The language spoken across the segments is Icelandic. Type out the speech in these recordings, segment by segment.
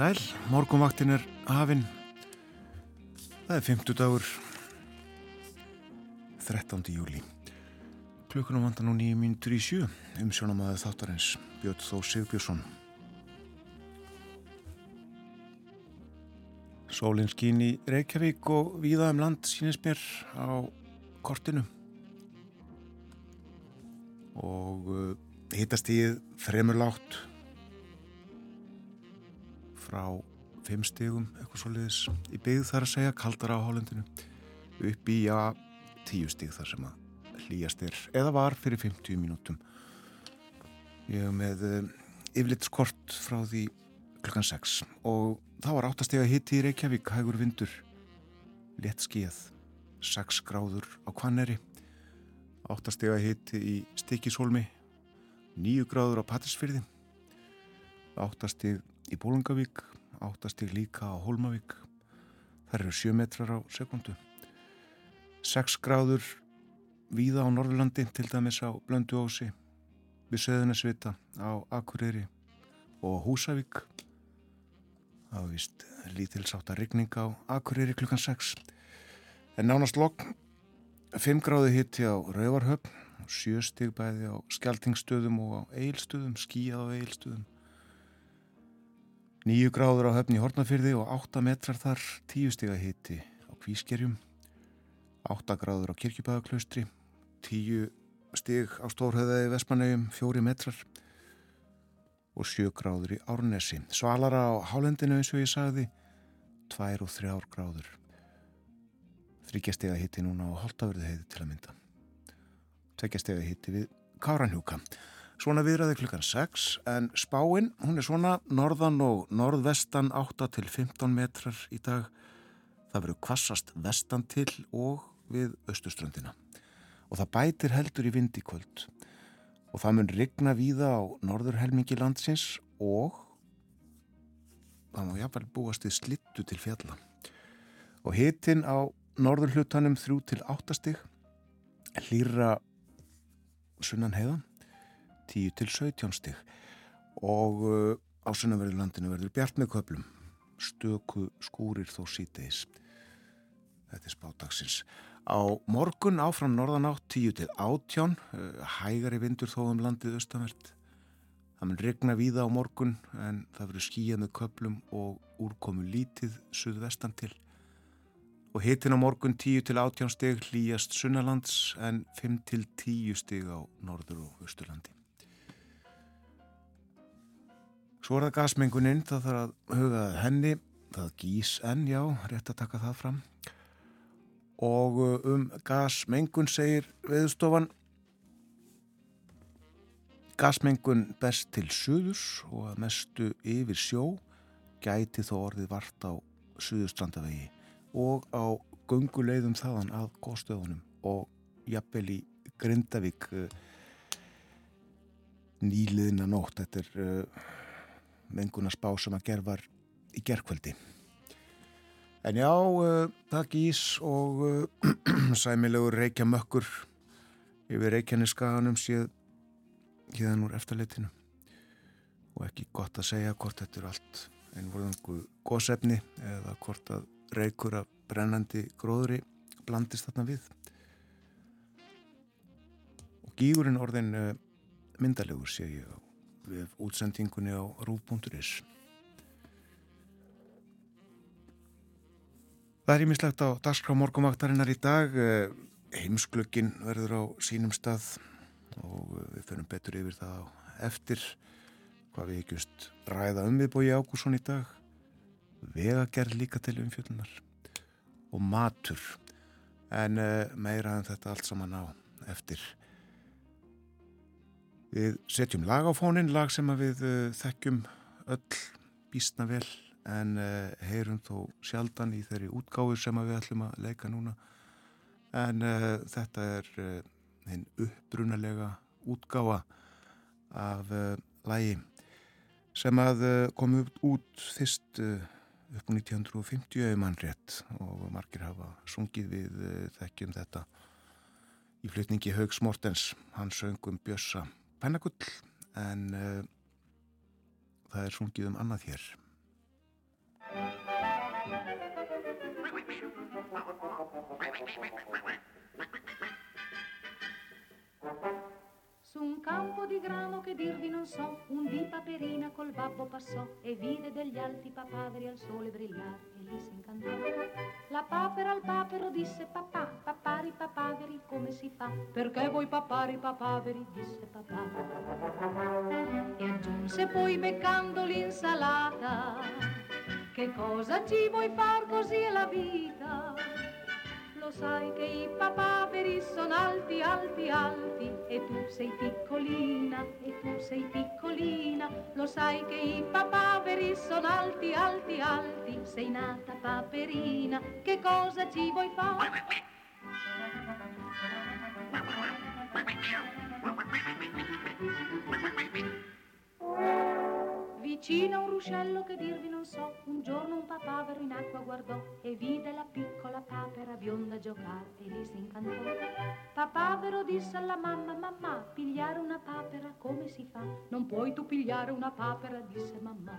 Sæl, morgunvaktin er hafinn. Það er 50 dagur, 13. júli. Klukkunum vantar nú nýjum í sjö, um sjónamaði þáttarins, Björn Þó Sigbjörnsson. Sólinn skín í Reykjavík og víða um land sínist mér á kortinu. Og uh, hittast í fremur látt frá 5 stígum, eitthvað svolítið í byggð þar að segja, kaldar á hálendinu upp í, já, 10 stíg þar sem að hlýjast er eða var fyrir 50 mínútum. Ég hef með uh, yfirlitskort frá því klukkan 6 og það var 8 stíg að hitti í Reykjavík, hægur vindur létt skíð 6 gráður á Kvanneri 8 stíg að hitti í Stikisólmi 9 gráður á Patrísfyrði 8 stíg í Bólungavík, áttastig líka á Hólmavík. Það eru 7 metrar á sekundu. 6 gráður víða á Norðurlandi, til dæmis á Blönduósi, við Söðunarsvita, á Akureyri og Húsavík. Það var vist lítilsátt að rigning á Akureyri klukkan 6. En nánast lokk, 5 gráði hitti á Rauvarhöfn, 7 stig bæði á Skeltingstöðum og á Eilstöðum, skíjað á Eilstöðum. Nýju gráður á höfni Hortnafyrði og 8 metrar þar, 10 stiga hitti á Kvískerjum, 8 gráður á Kirkjubæðaklaustri, 10 stig á Stórhauðaði Vesmanauðum, 4 metrar og 7 gráður í Árnesi. Svalara á Hálendinu eins og ég sagði, 2 og 3 gráður. Þryggja stiga hitti núna á Holtavörðu heiði til að mynda. Tveggja stiga hitti við Káranhjúka. Svona viðræði klukkan 6 en spáinn, hún er svona norðan og norðvestan 8 til 15 metrar í dag. Það verður kvassast vestan til og við austuströndina. Og það bætir heldur í vindikvöld. Og það mun rigna víða á norðurhelmingi landsins og það má jáfnvel búast við slittu til fjalla. Og hitin á norðurhlutanum 3 til 8 stig, hlýra sunnan heiðan 10 til 17 stig. Og uh, á sunnverðurlandinu verður bjart með köplum stöku skúrir þó síteis þetta er spátagsins á morgun áfram norðanátt 10 til 18 uh, hægari vindur þó um landið austanvert. Það mun regna víða á morgun en það verður skíjað með köplum og úrkomu lítið suðvestan til. Og hitin á morgun 10 til 18 stig hlýjast sunnalands en 5 til 10 stig á norður og austurlandi Svo er það gasmenguninn, það þarf að hugað henni, það gís enn, já, rétt að taka það fram. Og uh, um gasmengun segir veðustofan, gasmengun best til suðus og að mestu yfir sjó gæti þó orðið vart á suðustrandavegi og á gunguleiðum þaðan að góðstöðunum og jafnvel í Grindavík uh, nýliðina nótt, þetta er... Uh, mengunarspá sem að gerð í gerðkvöldi. En já, uh, það gís og uh, sæmilegur reykja mökkur yfir reykjaneskaganum séð híðan úr eftirleitinu og ekki gott að segja hvort þetta er allt einvorðangu gósefni eða hvort að reykur af brennandi gróðri blandist þarna við. Og gígurinn orðin uh, myndalegur sé ég á við útsendingunni á rúf.is. Það er ímislegt á dagskrá morgumvaktarinnar í dag. Eh, heimsklögin verður á sínum stað og eh, við förum betur yfir það á eftir hvað við ekkust ræða um við bói Ágússon í dag. Vegagerð líka til umfjöldunar og matur en eh, meira en þetta allt saman á eftir. Við setjum lag á fónin, lag sem við uh, þekkjum öll bísna vel en uh, heyrum þó sjaldan í þeirri útgáður sem við ætlum að leika núna. En uh, þetta er einn uppbrunalega útgáða af lagi sem að kom út fyrst upp á 1950 ef mann rétt og margir hafa sungið við þekkjum þetta í flytningi Haugs Mortens, hans söngum Bjössa pennagull en uh, það er sungið um annað hér Thank you. Su un campo di grano che dirvi non so, un di paperina col babbo passò e vide degli alti papaveri al sole brillare e lì si incantò. La papera al papero disse papà, papari papaveri come si fa? Perché voi papari papaveri? disse papà. E aggiunse poi beccando l'insalata, che cosa ci vuoi far così è la vita? Lo sai che i papaveri sono alti, alti, alti e tu sei piccolina, e tu sei piccolina. Lo sai che i papaveri sono alti, alti, alti, sei nata paperina. Che cosa ci vuoi fare? Vicino un ruscello che dirvi non so, un giorno un papavero in acqua guardò e vide la piccola papera bionda giocare e lì si incantò. Papavero disse alla mamma, mamma, pigliare una papera come si fa? Non puoi tu pigliare una papera, disse mamma.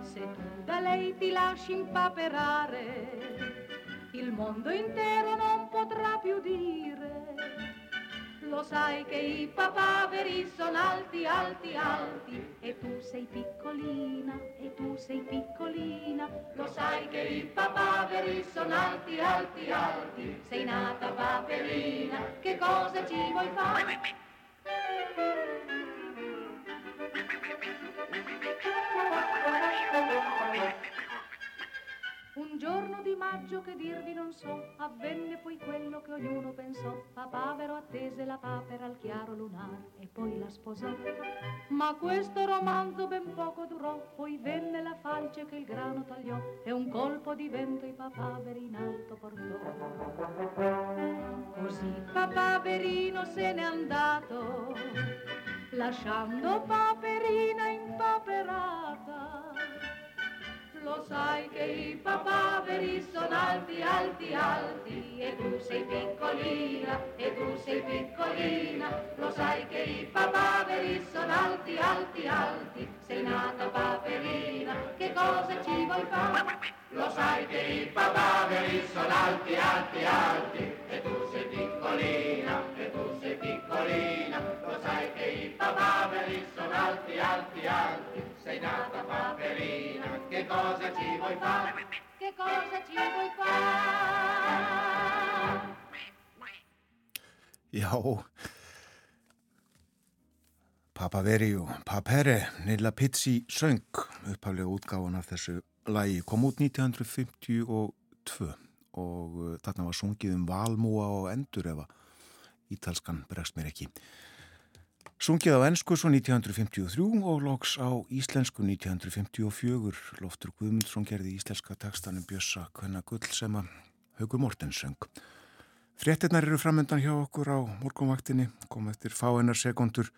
Se tu da lei ti lasci impaperare, il mondo intero non potrà più dire lo sai che i papaveri sono alti, alti, alti e tu sei piccolina, e tu sei piccolina. Lo sai che i papaveri sono alti, alti, alti, sei nata paperina, che cosa ci vuoi fare? Un giorno di maggio che dirvi non so, avvenne poi quello che ognuno pensò. Papavero attese la papera al chiaro lunare e poi la sposò. Ma questo romanzo ben poco durò, poi venne la falce che il grano tagliò e un colpo di vento i papaveri in alto portò. Così papaverino se n'è andato, lasciando paperina impaperata lo sai che i papaveri sono alti, alti, alti e tu sei piccolina, e tu sei piccolina. Lo sai che i papaveri sono alti, alti, alti, sei nata paperina, che cosa ci vuoi fare? Lo sai che i papaveri sono alti, alti, alti e tu sei piccolina, e tu sei piccolina. Lo sai che i papaveri sono alti, alti, alti, sei nata paperina, che cosa ci vuoi fare? Che cosa ci vuoi fare? Já, Papaveri og Papere, Nilla Pizzi söng, upphaflega útgáðan af þessu lagi, kom út 1952 og uh, þarna var sungið um Valmúa og Endur efa ítalskan bregst mér ekki. Sungið á ennsku svo 1953 og loks á íslensku 1954. Loftur Guðmundsson gerði íslenska tekstanum Bjössa Kvenna Gull sem að Haugur Mortens söng. Fréttinnar eru framöndan hjá okkur á morgunvaktinni, kom eftir fáinnar sekundur.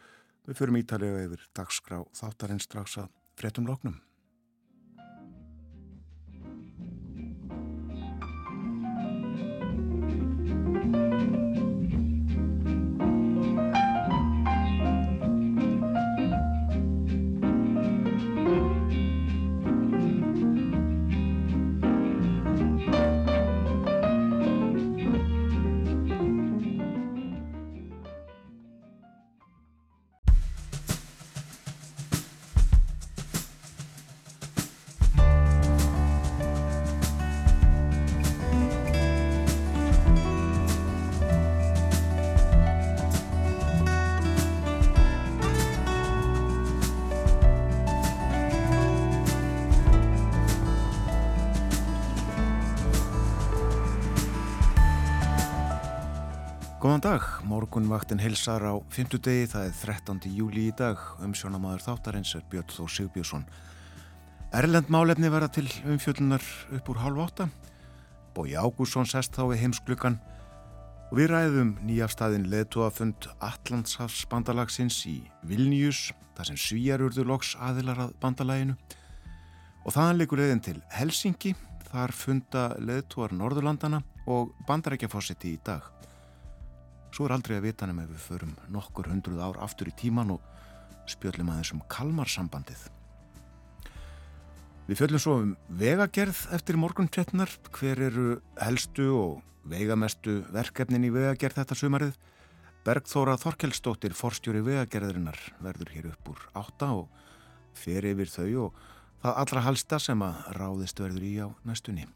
Við förum ítalega yfir dagskrá þáttarinn strax að fréttum loknum. Góðan dag, morgunvaktin hilsar á fymtudegi, það er 13. júli í dag, umsjónamaður þáttarins er Björn Þó Sigbjörnsson. Erlend málefni verða til umfjöllunar upp úr hálf átta, Bói Ágússon sest þá við heimsklukan og við ræðum nýjafstæðin leðtúafund Allandshafs bandalagsins í Vilnius, þar sem svíjarurðu loks aðilar að bandalaginu og þaðan leikur leiðin til Helsingi, þar funda leðtúar Norðurlandana og bandarækjafósiti í dag. Svo er aldrei að vita nefnum ef við förum nokkur hundruð ár aftur í tíman og spjöllum aðeins um kalmarsambandið. Við fjöllum svo um vegagerð eftir morgun trettnar, hver eru helstu og veigamestu verkefnin í vegagerð þetta sumarið. Bergþóra Þorkelsdóttir, forstjóri vegagerðarinnar, verður hér upp úr átta og fer yfir þau og það allra halsta sem að ráðist verður í á næstunni.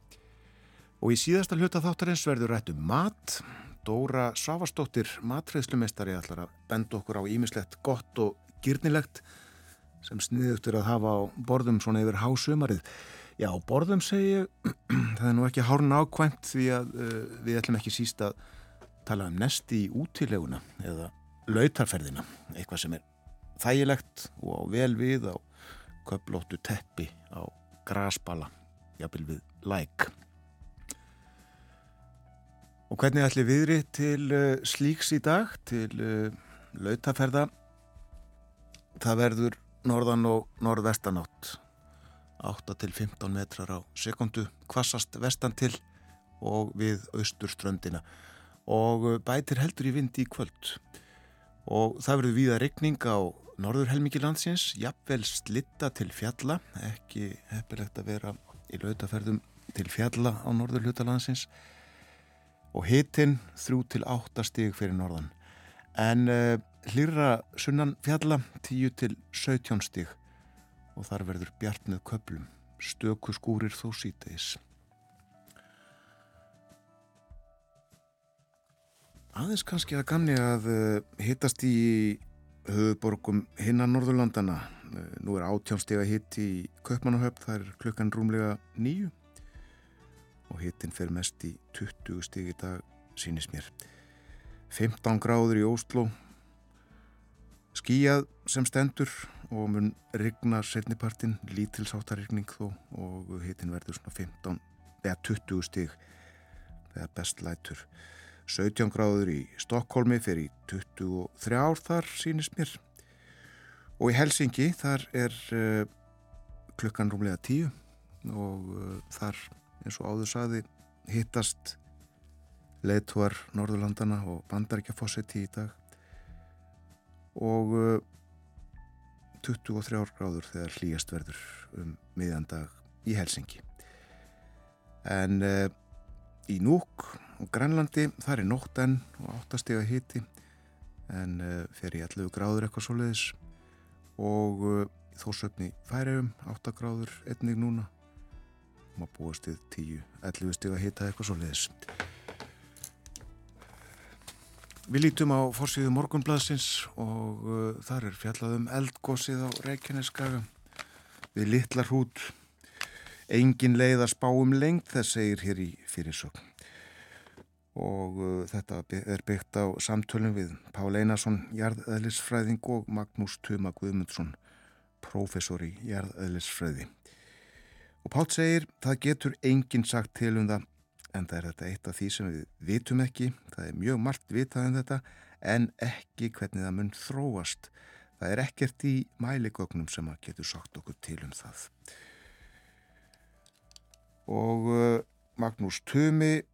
Og í síðasta hluta þáttarins verður rættu um mat. Dóra Svavastóttir, matreðslumestari, ætlar að benda okkur á ímislegt gott og gyrnilegt sem sniðugtur að hafa á borðum svona yfir hásumarið. Já, borðum segi ég, það er nú ekki hárn ákvæmt því að uh, við ætlum ekki síst að tala um nesti í útileguna eða lautarferðina, eitthvað sem er þægilegt og á vel við á köplóttu teppi á grasbala, jafnvel við læk. Og hvernig ætli viðri til uh, slíks í dag, til uh, lautaferða? Það verður norðan og norðvestanátt. 8 til 15 metrar á sekundu kvassast vestan til og við austurströndina. Og bætir heldur í vindi í kvöld. Og það verður viða regning á norður helmingi landsins jafnvel slitta til fjalla. Ekki heppilegt að vera í lautaferðum til fjalla á norður hlutalandsins og hitin 3 til 8 stig fyrir norðan. En uh, hlýra sunnan fjalla 10 til 17 stíg og þar verður bjart með köplum stöku skúrir þó síteis aðeins kannski að gamni að uh, hittast í höfuborgum hinnan Norðurlandana uh, nú er átjónstega hitt í Köpmannahöfn, það er klukkan rúmlega nýju og hittin fer mest í 20 stíg í dag sínis mér. 15 gráður í Óslo skíjað sem stendur og mun rigna setnipartin lítilsáttarregning þó og hitin verður svona 15 eða 20 stig eða best lætur. 17 gráður í Stokkólmi fyrir 23 ár þar sínist mér. Og í Helsingi þar er uh, klukkan rúmlega 10 og uh, þar eins og áður saði hittast leituar Norðurlandana og bandaríkjafossetti í dag. Og 23 uh, gráður þegar hlýjast verður um miðjan dag í Helsingi en uh, í Núk og Grænlandi þar er nótt enn og áttastega hiti en uh, fer í 11 gráður eitthvað svo leiðis og uh, þósöfni færiðum 8 gráður einnig núna maður búast við 10-11 stega hita eitthvað svo leiðis Við lítum á fórsíðu morgunbladsins og uh, þar er fjallaðum eldgósið á Reykjaneskaga við litlar hút. Engin leið að spá um lengt, það segir hér í fyrirsögn. Og uh, þetta er byggt á samtölum við Pál Einarsson, jarðæðlisfræðing og Magnús Tuma Guðmundsson, professor í jarðæðlisfræði. Og Pál segir, það getur enginn sagt til um það en það er þetta eitt af því sem við vitum ekki, það er mjög margt vitað um þetta, en ekki hvernig það mun þróast. Það er ekkert í mæligögnum sem að getur sagt okkur til um það. Og uh, Magnús Tumi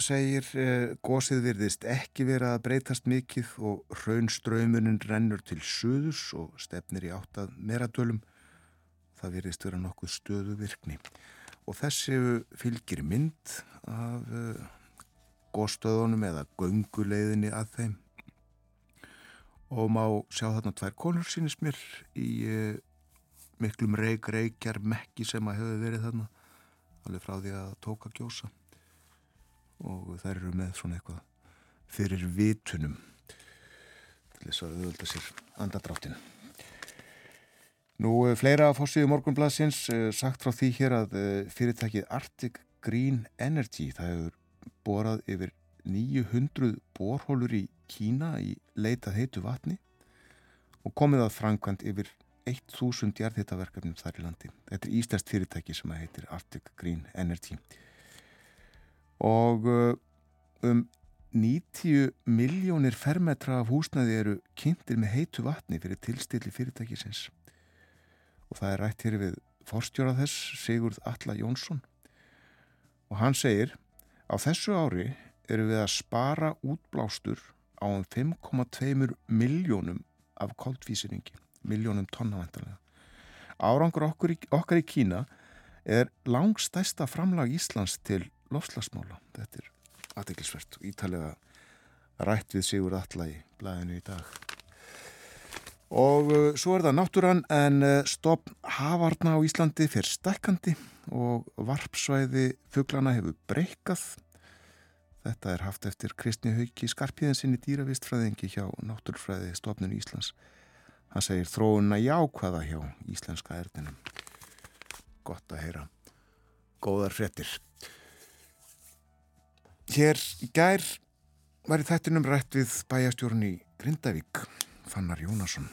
segir uh, gósið virðist ekki vera að breytast mikið og raunströymunin rennur til suðus og stefnir í áttað meradölum. Það virðist vera nokkuð stöðu virkni og þessi fylgir mynd af uh, góðstöðunum eða gönguleiðinni að þeim. Og má sjá þarna tvær konur sínist mér í uh, miklum reik, reikjar, mekki sem að hefur verið þarna alveg frá því að tóka gjósa. Og þær eru með svona eitthvað fyrir vitunum til þess að auðvölda sér andadráttinu Nú, eh, fleira á fórsíðu morgunblassins eh, sagt frá því hér að eh, fyrirtækið Arctic Green Energy það hefur borað yfir 900 borhólur í Kína í leitað heitu vatni og komið að frangkvæmt yfir 1000 jarðhitaverkefnum þar í landi. Þetta er íslenskt fyrirtæki sem heitir Arctic Green Energy og um 90 miljónir fermetra af húsnaði eru kynntir með heitu vatni fyrir tilstilli fyrirtækisins og það er rætt hér við forstjóra þess Sigurd Alla Jónsson og hann segir á þessu ári eru við að spara útblástur á um 5,2 miljónum af koldvísiringi, miljónum tonnavendalega Árangur okkur í, okkar í Kína er langstæsta framlag Íslands til lofslagsmála. Þetta er aðeinsvert og ítalega rætt við Sigur Alla í blæðinu í dag. Og uh, svo er það náttúran en uh, stopp hafarna á Íslandi fyrir stækandi og varpsvæði fuglana hefur breykað. Þetta er haft eftir Kristni Hauki Skarpíðinsinni dýravistfræðingi hjá Náttúrfræði stofnun Íslands. Hann segir þróuna jákvæða hjá íslenska erdinum. Gott að heyra. Góðar frettir. Hér í gær var í þettinum rætt við bæjastjórn í Grindavík, Fannar Jónasson.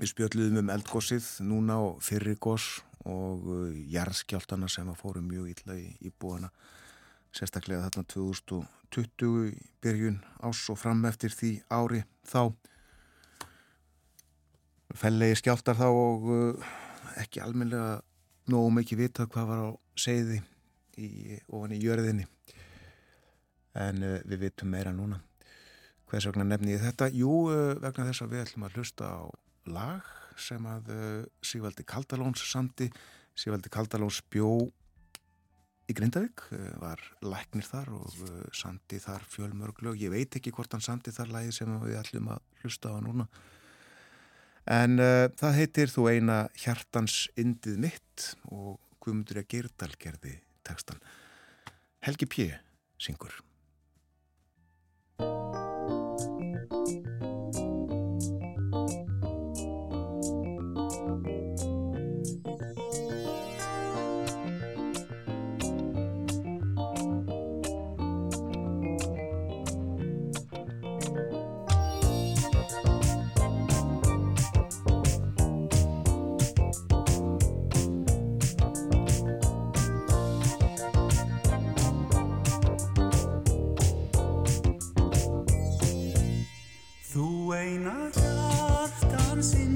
Við spjöldluðum um eldgósið núna og fyrrigós og uh, jarðskjáltana sem að fóru mjög illa í, í búana. Sérstaklega þarna 2020 í byrjun ás og fram eftir því ári þá. Fellegi skjáltar þá og uh, ekki almenlega nógu mikið vita hvað var á segði í, ofan í jörðinni. En uh, við vitum meira núna. Hvers vegna nefni ég þetta? Jú, uh, vegna þess að við ætlum að hlusta á lag sem að uh, Sigvaldi Kaldalóns samti. Sigvaldi Kaldalóns bjó í Grindavík, uh, var læknir þar og samti þar fjölmörglög. Ég veit ekki hvort hann samti þar lagi sem við ætlum að hlusta á núna. En uh, það heitir þú eina hjartans indið mitt og Guðmundur að Geirdal gerði textan. Helgi P. syngur. Þú eina hjartan syndið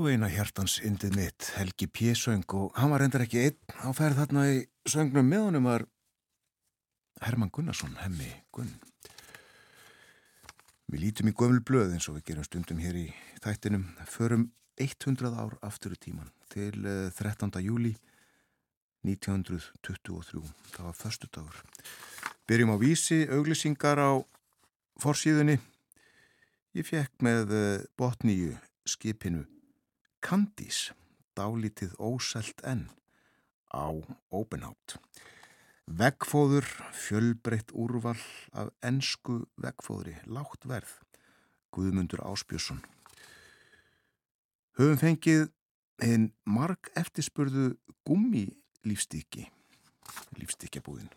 Þú eina hjartans indið mitt, Helgi P. söng og hann var reyndar ekki einn á ferð þarna í söngnum með honum var Herman Gunnarsson, hemmi Gunn. Við lítum í gömul blöð eins og við gerum stundum hér í þættinum, förum 100 ár aftur í tíman til eh, 13. júli 1923, það var förstu dagur. Byrjum á vísi, auglisingar á forsíðunni. Ég fekk með eh, botníu skipinu Kandís, dálítið óselt enn á Openhout. Veggfóður, fjölbreytt úrval af ennsku veggfóðri, lágt verð, Guðmundur Áspjösson. Höfum fengið einn marg eftirspurðu gummi lífstíki, lífstíkjabúðin.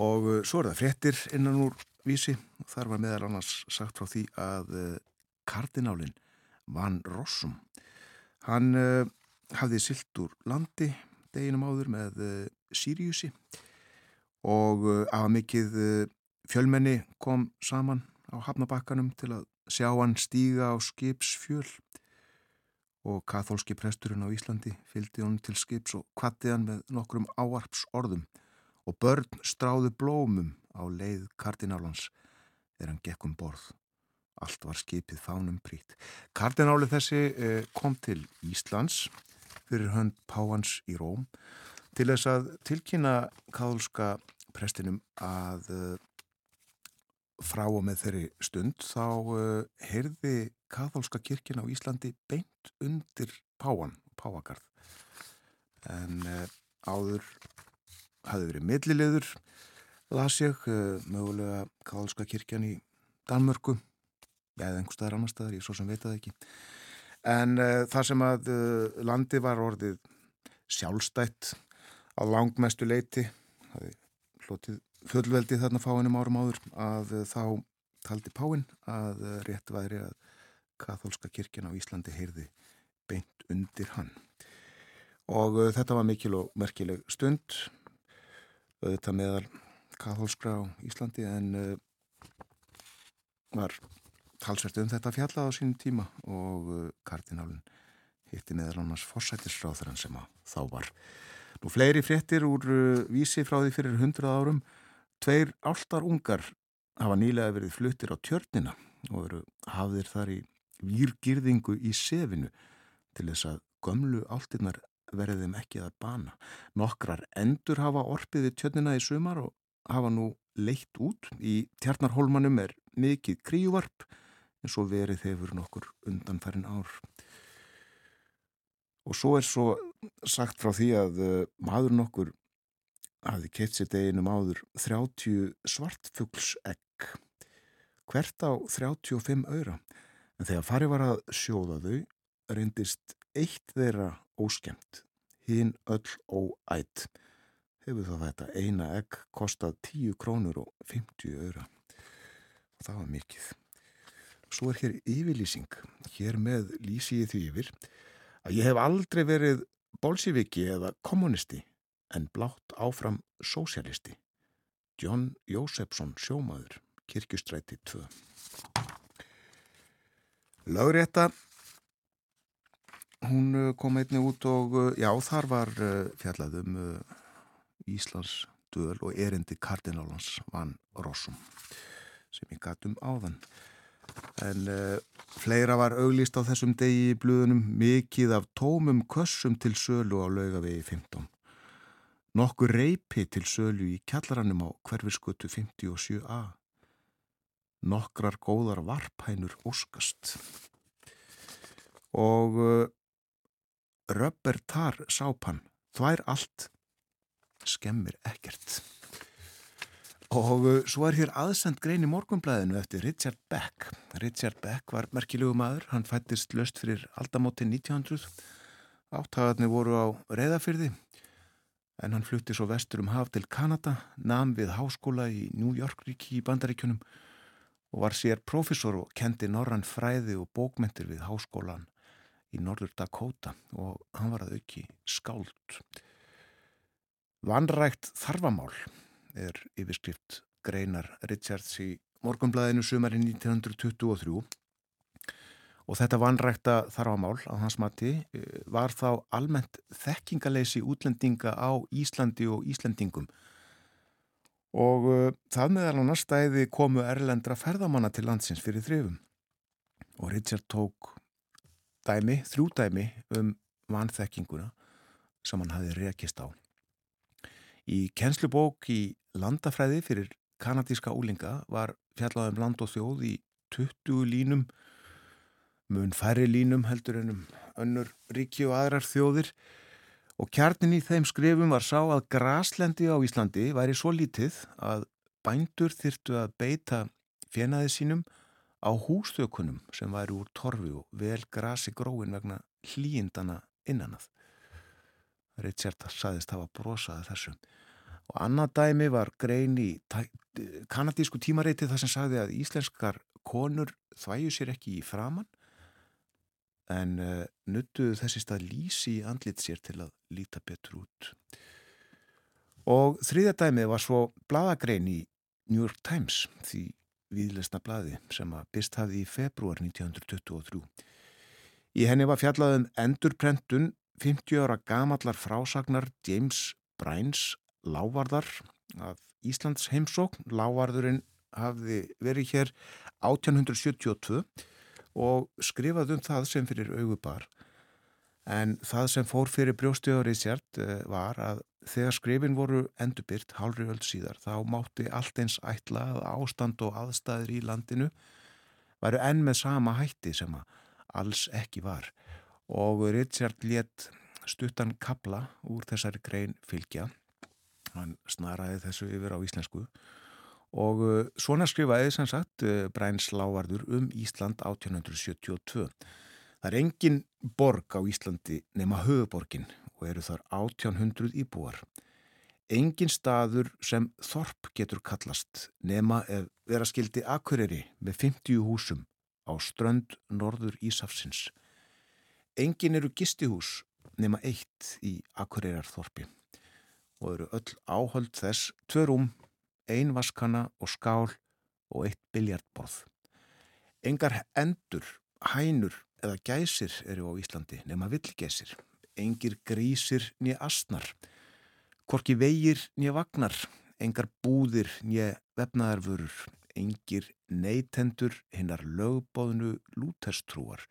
Og uh, svo er það fréttir innan úr vísi. Þar var meðal annars sagt frá því að uh, kardinálinn Van Rossum, hann uh, hafði silt úr landi deginum áður með uh, Siriusi og uh, af mikið fjölmenni kom saman á hafnabakkanum til að sjá hann stíga á skipsfjöl. Og katholski presturinn á Íslandi fylgdi hann til skips og kvatti hann með nokkrum áarps orðum og börn stráðu blómum á leið kardinálans þegar hann gekk um borð. Allt var skipið fánum prít. Kardináli þessi eh, kom til Íslands fyrir hönd Páhans í Róm til þess að tilkynna katholska prestinum að uh, frá og með þeirri stund þá uh, heyrði katholska kirkina á Íslandi beint undir Páhan, Páhagarð. En áður hafði verið millilegur, las ég, mögulega katholska kirkjan í Danmörku, eða einhver staðar annar staðar, ég svo sem veit að ekki. En það sem að landi var orðið sjálfstætt á langmestu leiti það er hlotið fullveldi þarna fáinum árum áður að þá taldi Páinn að rétt væri að katholska kirkjan á Íslandi heyrði beint undir hann og uh, þetta var mikil og merkileg stund þetta meðal katholskra á Íslandi en uh, var talsvert um þetta fjalla á sínum tíma og uh, kardinálinn hitti meðal annars forsættisráþurann sem að þá var Nú fleiri fréttir úr uh, vísi frá því fyrir hundrað árum. Tveir áltar ungar hafa nýlega verið fluttir á tjörnina og veru hafðir þar í výrgirðingu í sefinu til þess að gömlu áltirnar verðum ekki að bana. Nokkrar endur hafa orpiði tjörnina í sumar og hafa nú leitt út. Í tjarnarhólmanum er mikið kríuvarp en svo verið hefur nokkur undanfærin ár. Og svo er svo sagt frá því að uh, maður nokkur hafi keitt sér deginum áður 30 svartfuglsegg hvert á 35 öyra en þegar farið var að sjóða þau reyndist eitt þeirra óskemmt hinn öll óætt hefur þá þetta eina egg kostað 10 krónur og 50 öyra og það var mikið svo er hér yfirlýsing hér með lýsi ég því yfir að ég hef aldrei verið bolsiviki eða kommunisti en blátt áfram sósialisti. John Jósefsson sjómaður, kirkustræti 2. Laugrétta, hún uh, kom einni út og uh, já, þar var uh, fjallað um Íslands döl og erindi kardinálans Van Rossum sem ég gatt um áðan. En uh, fleira var auglýst á þessum degi í blöðunum mikið af tómum kössum til sölu á laugavegi 15. Nokkur reypi til sölu í kjallarannum á hverfiskötu 57a. Nokkrar góðar varphænur óskast. Og uh, röpbertar sápan, þvær allt, skemmir ekkert. Og uh, svo er hér aðsend grein í morgunblæðinu eftir Richard Beck. Richard Beck var merkilegu maður, hann fættist löst fyrir aldamóti 1900. Áttagarnir voru á reyðafyrði en hann flutti svo vestur um haf til Kanada, nam við háskóla í New York ríki í bandaríkjunum og var sér profesor og kendi norran fræði og bókmentir við háskólan í Norður Dakota og hann var að auki skáld. Vanrægt þarfamál er yfirskrift Greinar Richards í morgunblæðinu sumarinn 1923 og þetta vanrækta þarfamál á hans mati eh, var þá almennt þekkingaleysi útlendinga á Íslandi og Íslendingum. Og uh, það meðal á næstæði komu erlendra ferðamanna til landsins fyrir þrifum. Og Richard tók dæmi, þrjú dæmi um vanþekkinguna sem hann hafi rekist á. Í kennslubók í landafræði fyrir kanadíska úlinga var fjallaðum land og þjóð í 20 línum, mun færri línum heldur ennum önnur ríki og aðrar þjóðir og kjarnin í þeim skrifum var sá að graslendi á Íslandi væri svo lítið að bændur þyrtu að beita fjenaði sínum á hústökunum sem væri úr torfi og vel grasi gróin vegna hlýjindana innanað. Richard saðist hafa brosaði þessum. Og annað dæmi var grein í kanadísku tímareiti þar sem sagði að íslenskar konur þvæju sér ekki í framann en uh, nuttuðu þessi stað lísi í andlit sér til að líta betur út. Og þriðja dæmið var svo bladagrein í New York Times því viðlesna bladi sem að byrst hafði í februar 1923. Í henni var fjallaðum endurprentun 50 ára gamallar frásagnar James Bryans lávarðar af Íslands heimsókn. Lávarðurinn hafði verið hér 1872 og skrifað um það sem fyrir augubar. En það sem fór fyrir brjóstjóður í sért var að þegar skrifin voru endurbyrt hálfri öll síðar þá mátti allt eins ætla að ástand og aðstæðir í landinu væru enn með sama hætti sem að alls ekki var og Richard let stuttan kabla úr þessari grein fylgja. Hann snaraði þessu yfir á íslensku. Og uh, svona skrifaði sem sagt uh, Bræns Lávarður um Ísland 1872 það er engin borg á Íslandi nema höfuborgin og eru þar 1800 íbúar. Engin staður sem Þorp getur kallast nema ef vera skildi Akureyri með 50 húsum á strönd norður Ísafsins engin eru gistihús nema eitt í Akureyrarþorpi og eru öll áhöld þess tvö rúm, ein vaskana og skál og eitt biljartborð. Engar endur, hænur eða gæsir eru á Íslandi nema villgæsir. Engir grísir nýja asnar, korki vegir nýja vagnar, engar búðir nýja vefnaðarvörur, engir neytendur hinnar lögbóðnu lútestrúar.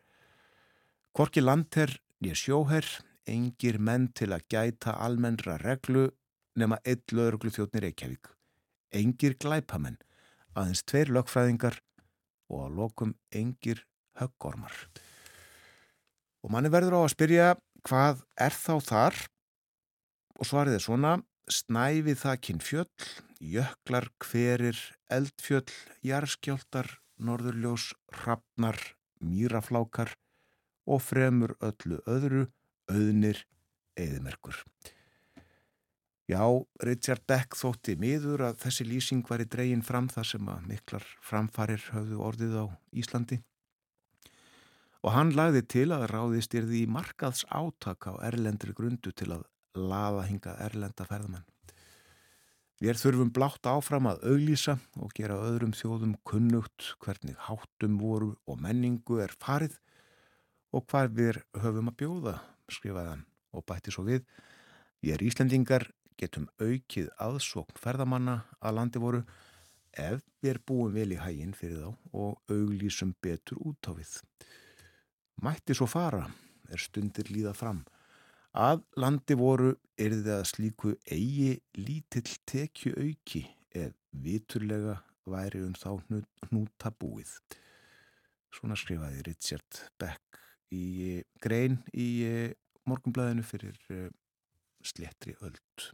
Korki landherr nýja sjóherr, engir menn til að gæta almennra reglu nema eitt lögurglu þjóttnir Reykjavík. Engir glæpamenn, aðeins tveir lögfræðingar og að lokum engir höggormar. Og manni verður á að spyrja hvað er þá þar? Og svarið er svona, snæfið þakkinn fjöll, jöklar, hverir, eldfjöll, jarskjáltar, norðurljós, hrafnar, mýraflákar og fremur öllu öðru auðnir eðimerkur. Já, Richard Beck þótti miður að þessi lýsing var í dregin fram þar sem að miklar framfarir höfðu orðið á Íslandi og hann lagði til að ráðist yrði í markaðs átaka á erlendri grundu til að laða hinga erlenda ferðamenn. Við þurfum blátt áfram að auglýsa og gera öðrum þjóðum kunnugt hvernig háttum voru og menningu er farið og hvað við höfum að bjóða skrifaði hann og bætti svo við Ég er Íslendingar, getum aukið aðsókn ferðamanna að landi voru ef við erum búin vel í hæginn fyrir þá og auglísum betur út á við. Mætti svo fara er stundir líða fram. Að landi voru er þið að slíku eigi lítill tekju auki ef viturlega væri um þá hnúta búið. Svona skrifaði Richard Beck í grein í morgumblæðinu fyrir slettri öld.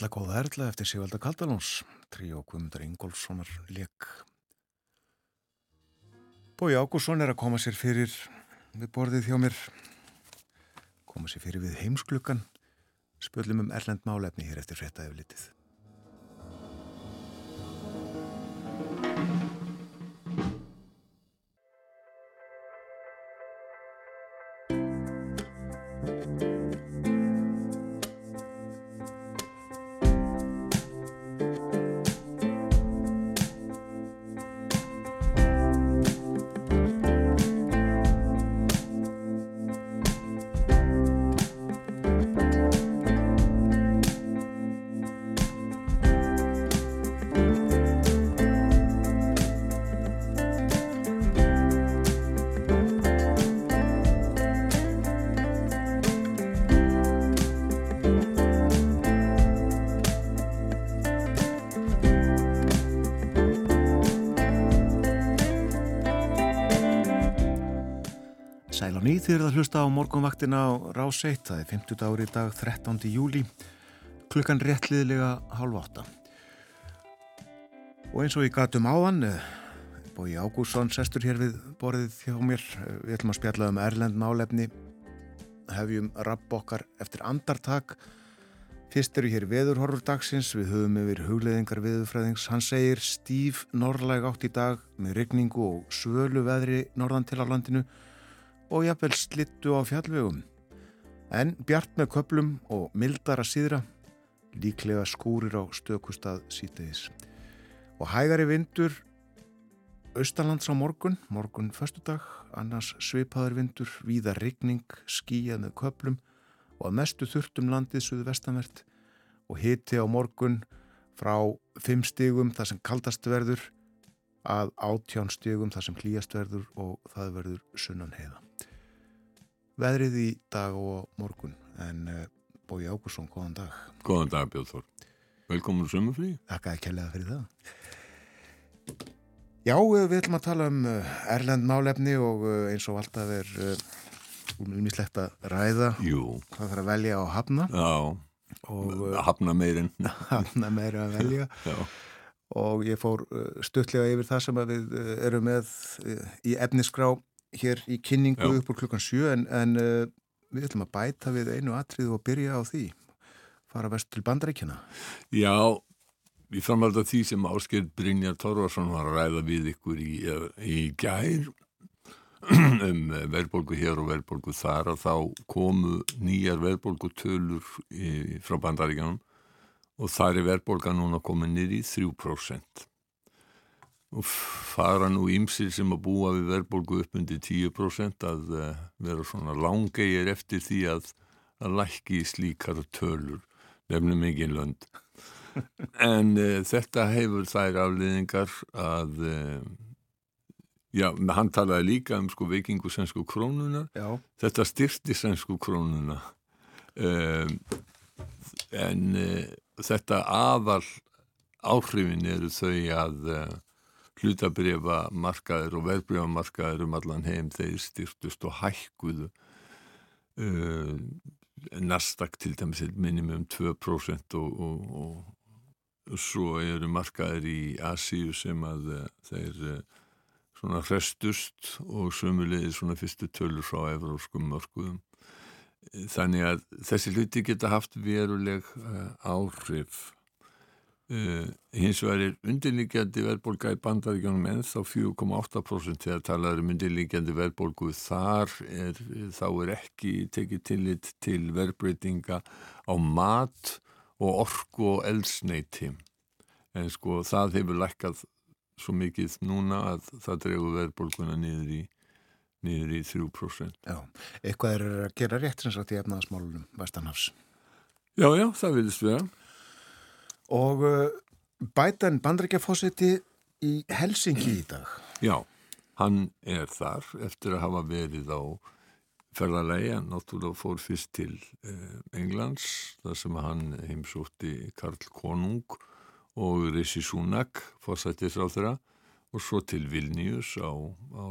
Erla góða Erla eftir Sigvalda Kaldalóns Tríó Guðmundar Ingólfssonar leik Bói Ágússon er að koma sér fyrir við borðið hjá mér. Koma sér fyrir við heimsklukkan spöllum um erlend málefni hér eftir frétta yfirlitið þér að hlusta á morgunvaktina á Rás 1, það er 50 dagur í dag 13. júli, klukkan réttliðlega hálf átta. Og eins og ég gatum áðan, Bói Ágúrsson sestur hér við borðið hjá mér, við ætlum að spjalla um Erlend málefni, hefjum rapp okkar eftir andartak, Fyrst eru hér veðurhorfur dagsins, við höfum yfir hugleðingar veðurfræðings. Hann segir stíf norrlæg átt í dag með regningu og svölu veðri norðan til á landinu og jafnvel slittu á fjallvegum. En bjart með köplum og mildara síðra, líklega skúrir á stökustad sítegis. Og hægari vindur austalands á morgun, morgun föstudag, annars svipaður vindur, víða rigning, skíjað með köplum og að mestu þurftum landið suðu vestanvert og hiti á morgun frá 5 stigum þar sem kaldast verður að 18 stigum þar sem klíjast verður og það verður sunnan heiða. Veðrið í dag og morgun en uh, Bói Ágúrsson, góðan dag. Góðan dag Björn. Velkomin úr sömufrí. Þakkaði kellega fyrir það. Já, eh, við ætlum að tala um uh, Erlend málefni og eins og alltaf er ummislegt að ræða Jú, hvað þarf að velja á hafna já, og hafna meirinn. hafna meira að velja Já, og ég fór stuttlega yfir það sem að við erum með í efnisgrá hér í kynningu Já. upp úr klukkan sjö en, en uh, við ætlum að bæta við einu atrið og byrja á því fara vest til bandaríkjana já ég framhaldi að því sem Ásker Brynjar Torvarsson var að ræða við ykkur í, í gær um verðbólgu hér og verðbólgu þar að þá komu nýjar verðbólgutölur frá bandaríkjanum og þar er verðbólga núna komin niður í 3%. Og fara nú ímsir sem að búa við verðbólgu upp undir 10% að uh, vera svona langegir eftir því að, að lækki slíkar tölur, nefnum ekki lönd. En uh, þetta hefur þær afliðingar að, uh, já, hann talaði líka um sko veikingu sænsku krónunar Já, þetta styrti sænsku krónuna. Um, en þetta aðal áhrifin eru þau að hlutabrifa markaður og verðbrifa markaður um allan heim þeir styrtust og hækkuðu uh, Nasdaq til dæmis er minimum 2% og, og, og svo eru markaður í Asíu sem að uh, þeir uh, svona hrestust og sömulegið svona fyrstu tölur frá evróskum mörkuðum. Þannig að þessi hluti geta haft veruleg áhrif. Uh, hins vegar er undirlíkjandi verðbólga í bandaríkjónum en þá 4,8% þegar talaður um undirlíkjandi verðbólgu þar er, þá er ekki tekið tillit til verðbreytinga á mat og orku og eldsneiti. En sko það hefur lækkað svo mikið núna að það dregur verðbólguna niður í, niður í 3%. já, eitthvað er að gera rétt sem sagt í efnaðasmálunum Vestanhafs Já, já, það vilist vera. Og uh, Bætan bandaríkjafósiti í Helsingi í dag. Já, hann er þar eftir að hafa verið á ferðalegi, hann náttúrulega fór fyrst til eh, Englands, þar sem hann heimsótti Karl Konung og Rishi Sunak, fórsættis á þeirra, og svo til Vilnius á, á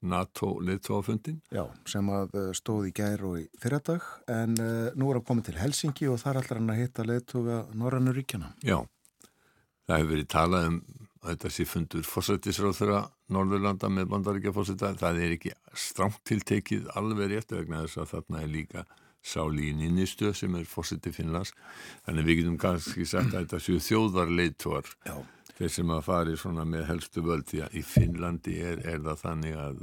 NATO leittóafundin Já, sem að uh, stóð í gær og í fyrradag en uh, nú er að koma til Helsingi og þar ætlar hann að hitta leittóga Norrannu ríkjana. Já, það hefur verið talað um að þetta sé fundur fórsættisráð þeirra Norðurlanda með bandaríkja fórsætta það er ekki strámt tiltekið alveg rétt vegna þess að þarna er líka sáli í nýnistu sem er fórsætti Finnlands þannig við getum kannski sagt að þetta séu þjóðar leittóar Já. Þeir sem að fari svona með helstu völd því að í Finnlandi er, er það þannig að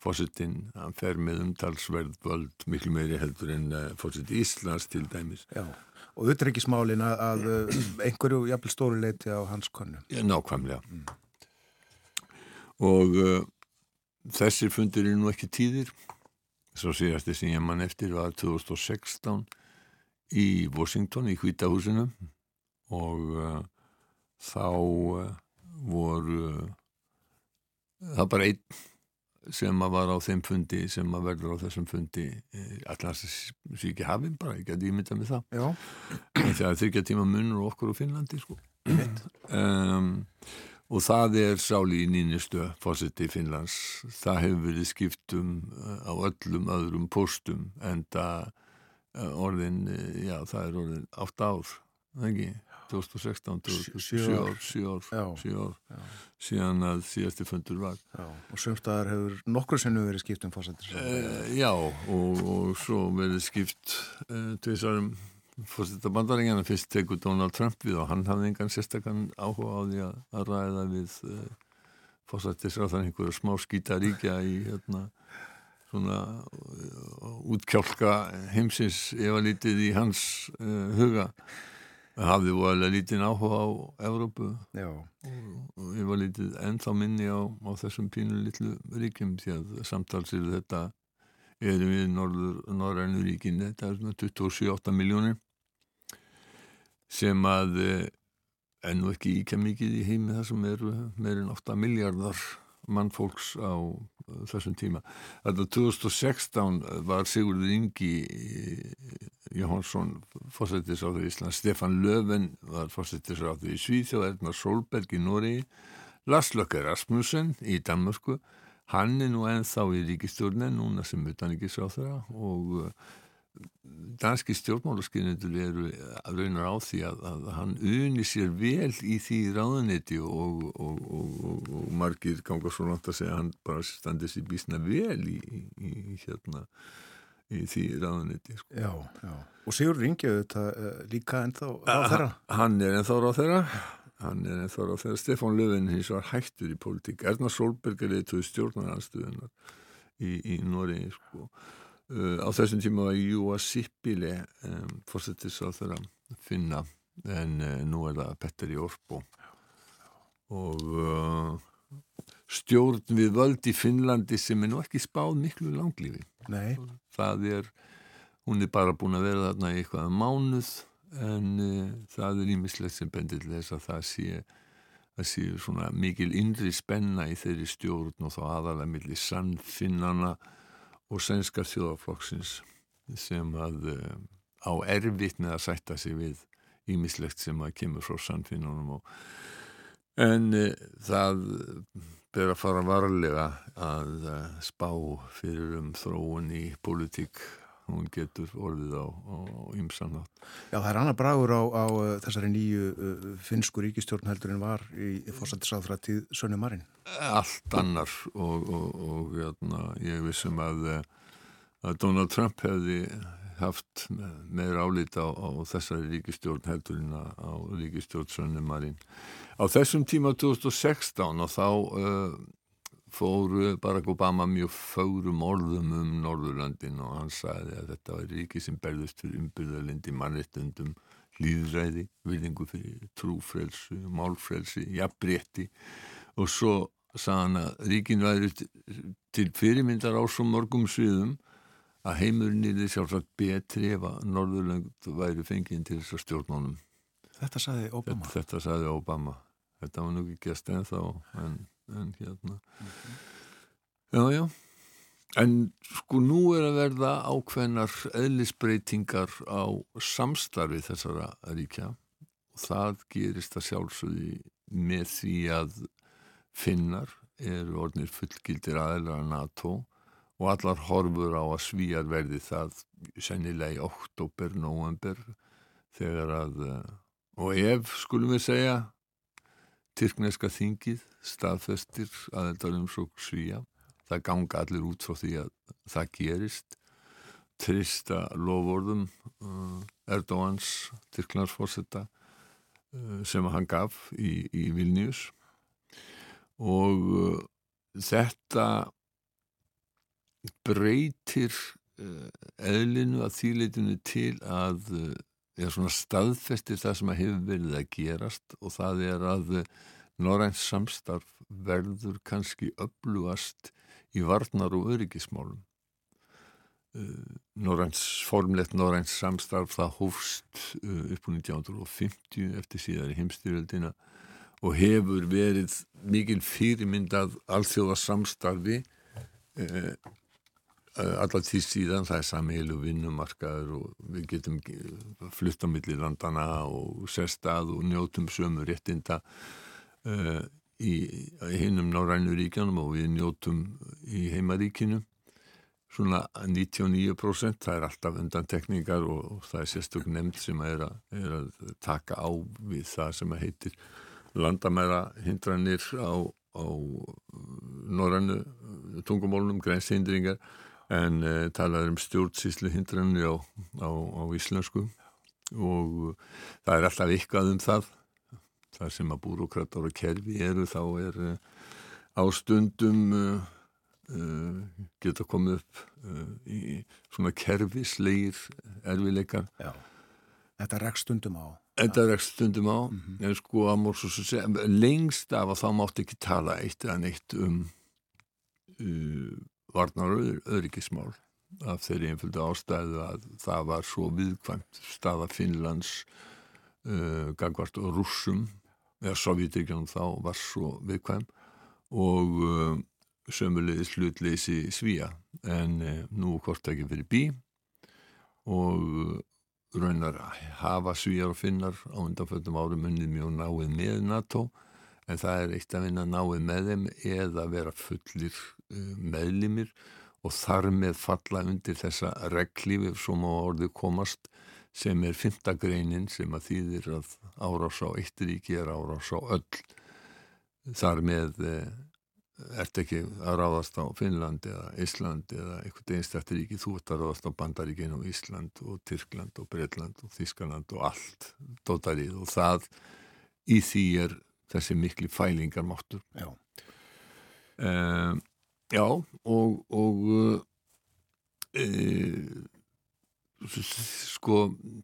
fórsetin, hann fer með umtalsverð völd miklu meiri heldur en uh, fórseti Íslands til dæmis. Já, og utryggismálin að, að uh, einhverju jafnvel stóri leiti á hans konu. Já, nákvæmlega. Og uh, þessir fundir eru nú ekki tíðir. Svo síðasti sem ég mann eftir var 2016 í Washington í Hvítahúsinu og uh, þá uh, voru það bara einn sem að var á þeim fundi sem að verður á þessum fundi allans sé ekki hafinn bara, ég geti ímyndað með það. Þegar þryggja tíma munur okkur á Finnlandi sko. um, og það er sáli í nýnistu fósiti Finnlands. Það hefur verið skiptum á öllum öðrum póstum en það orðin já það er orðin átt ár það ekki 2016, 2017, Sjö 7 ár. ár, 7 ár, Já. sjö ár Já. síðan að síðasti fundur var já, og sumstaðar hefur nokkur sinnum verið skipt um fórsættis. Uh, já, og, og svo verið skipt uh, tvisarum fórsetta bandaríkjana fyrst tekur Donald Trump við og hann hafði engan sérstakann áhuga á því að, ræða við uh, fórsættisráðan einhverja smá skítaríkja í hérna svona útkjálka heimsins ef að lítið í hans uh, huga hafði voðalega lítinn áhuga á Evrópu. Já, og ég var lítið ennþá minni á, á þessum pínu litlu ríkjum því að samtalsir þetta erum við norrænu ríkin þetta er svona 27-8 miljónir sem að eh, er nú ekki íkja mikið í heimi þar sem eru meirinn 8 miljardar mannfólks á eh, þessum tíma. Þetta 2016 var Sigurður Ingi Jóhansson fórsættisráður í Ísland, Stefan Löfven var fórsættisráður í Svíþjóð, Erna Solberg í Noregi, Lars Løkke Rasmussen í Danmarku, hann er nú ennþá í ríkistjórnin núna sem utaníkisráður og uh, danski stjórnmálaskinnendur eru að raunar á því að, að hann uni sér vel í því ráðunetti og, og, og, og, margir ganga svo langt að segja að hann bara standi sér bísna vel í, í, í hérna í því ráðunetti sko. já, já. Og Sigur Ringjöðu þetta uh, líka ennþá á þeirra. Hann er ennþá ráð þeirra hann er ennþá ráð þeirra Stefán Löfven hins var hættur í pólitík Erna Solberg er eitthvað stjórnaranstöðunar í, í Noregi sko. Uh, á þessum tíma var Júa Sippile um, fórsettis á þeirra finna en uh, nú er það Petteri Orpo. Og uh, stjórn við völd í Finnlandi sem er nú ekki spáð miklu langlífi. Nei, það er, hún er bara búin að vera þarna í eitthvað mánuð en uh, það er ímislegt sem bendir þess að það sé það sé svona mikil innri spenna í þeirri stjórn og þá aðalega milli sannfinnana og sænska þjóðaflokksins sem að uh, á erfitt með að sætta sig við ímislegt sem að kemur frá sannfinnunum og en uh, það ber að fara varlega að uh, spá fyrir um þróun í pólitík hún getur orðið á, ymsanátt. já, það er annar bragur á, á uh, þessari nýju uh, finnsku ríkistjórn heldur en var í, í fórsættisáðra tíð Sönnu Marin. Allt annar og, og, og jæna, ég vissum að, eh, að Donald Trump hefði haft meira álít á, á þessari ríkistjórn heldur en á ríkistjórn Sönnu Marín. Á þessum tíma 2016 og þá uh, fór Barack Obama mjög fögrum orðum um Norðurlandin og hann sagði að þetta var ríki sem berðust fyrir umbyrðalindi mannrettundum, líðræði, virðingu fyrir trúfrelsu, málfrelsi, jafnbretti og svo sagði hann að ríkin væri til fyrirmyndar á svo mörgum sviðum að heimurinn er sjálfsagt betri ef að Norðurland væri fengið til þess að stjórnánum. Þetta saði Obama. Þetta, þetta sagði Obama. Þetta var nú ekki gæst ennþá en, en hérna. Já, já. En sko nú er að verða ákveðnar eðlisbreytingar á samstarfi þessara ríkja og það gerist að sjálfsögði með því að finnar eru orðnir fullgildir aðeinslega NATO og allar horfur á að svíjar verði það sennilega í oktober, november þegar að eh, og ef skulum við segja Tyrkneska þingið staðfestir aðeldarum svo svíja það ganga allir út frá því að það gerist. Trista lofórðum Erdóans Tyrklandsforsetta uh, sem hann gaf í, í Vilnius og uh, þetta breytir eðlinu að þýleitinu til að er svona staðfestir það sem að hefur verið að gerast og það er að Norræns samstarf verður kannski öflugast í varnar og öryggismálum. Norræns, formlegt Norræns samstarf það hófst upp á 1950 eftir síðar í heimstyrjöldina og hefur verið mikil fyrirmyndað alþjóða samstarfi allar því síðan það er samheilu vinnumarkaður og við getum flutt á milli landana og sérstað og njótum sömu réttinda uh, í, í hinnum nárænu ríkjanum og við njótum í heimaríkinu. Svona 99% það er alltaf undantekningar og, og það er sérstök nefnd sem er að, er að taka á við það sem heitir landamæra hindranir á, á norrannu tungumólunum, grænshindringar en uh, talað um stjórnsýslu hindranir á, á, á íslensku. Og uh, það er alltaf ykkað um það. Það sem að búrokratar og kerfi eru þá er uh, á stundum geta komið upp í svona kerfisleir erfileikar Já, þetta rekst stundum á. Þetta rekst stundum á mm -hmm. en sko að mór svo sem lengst af að þá mátt ekki tala eitt eða neitt um varnar öryggismál af þeirri einföldu ástæðu að það var svo viðkvæmt staða Finnlands uh, gagvart og rússum eða Sovjetíkjanum þá var svo viðkvæm og uh, sömulegis hlutleysi svíja en uh, nú hvort ekki fyrir bí og raunar hafa svíjar og finnar á undanföldum árum unnið mjög náið með NATO en það er eitt að vinna náið með þeim eða vera fullir uh, meðlimir og þar með falla undir þessa reglífi sem á orði komast sem er fymtagreinin sem að þýðir að árás á eitt ríki er árás á öll. Þar með uh, ert ekki að ráðast á Finnland eða Ísland eða eitthvað einstakti ríki, þú ert að ráðast á Bandaríkin og Ísland og Tyrkland og Breitland og Þískaland og allt dótarið og það í því er þessi mikli fælingar máttur Já, uh, Já og, og uh, sko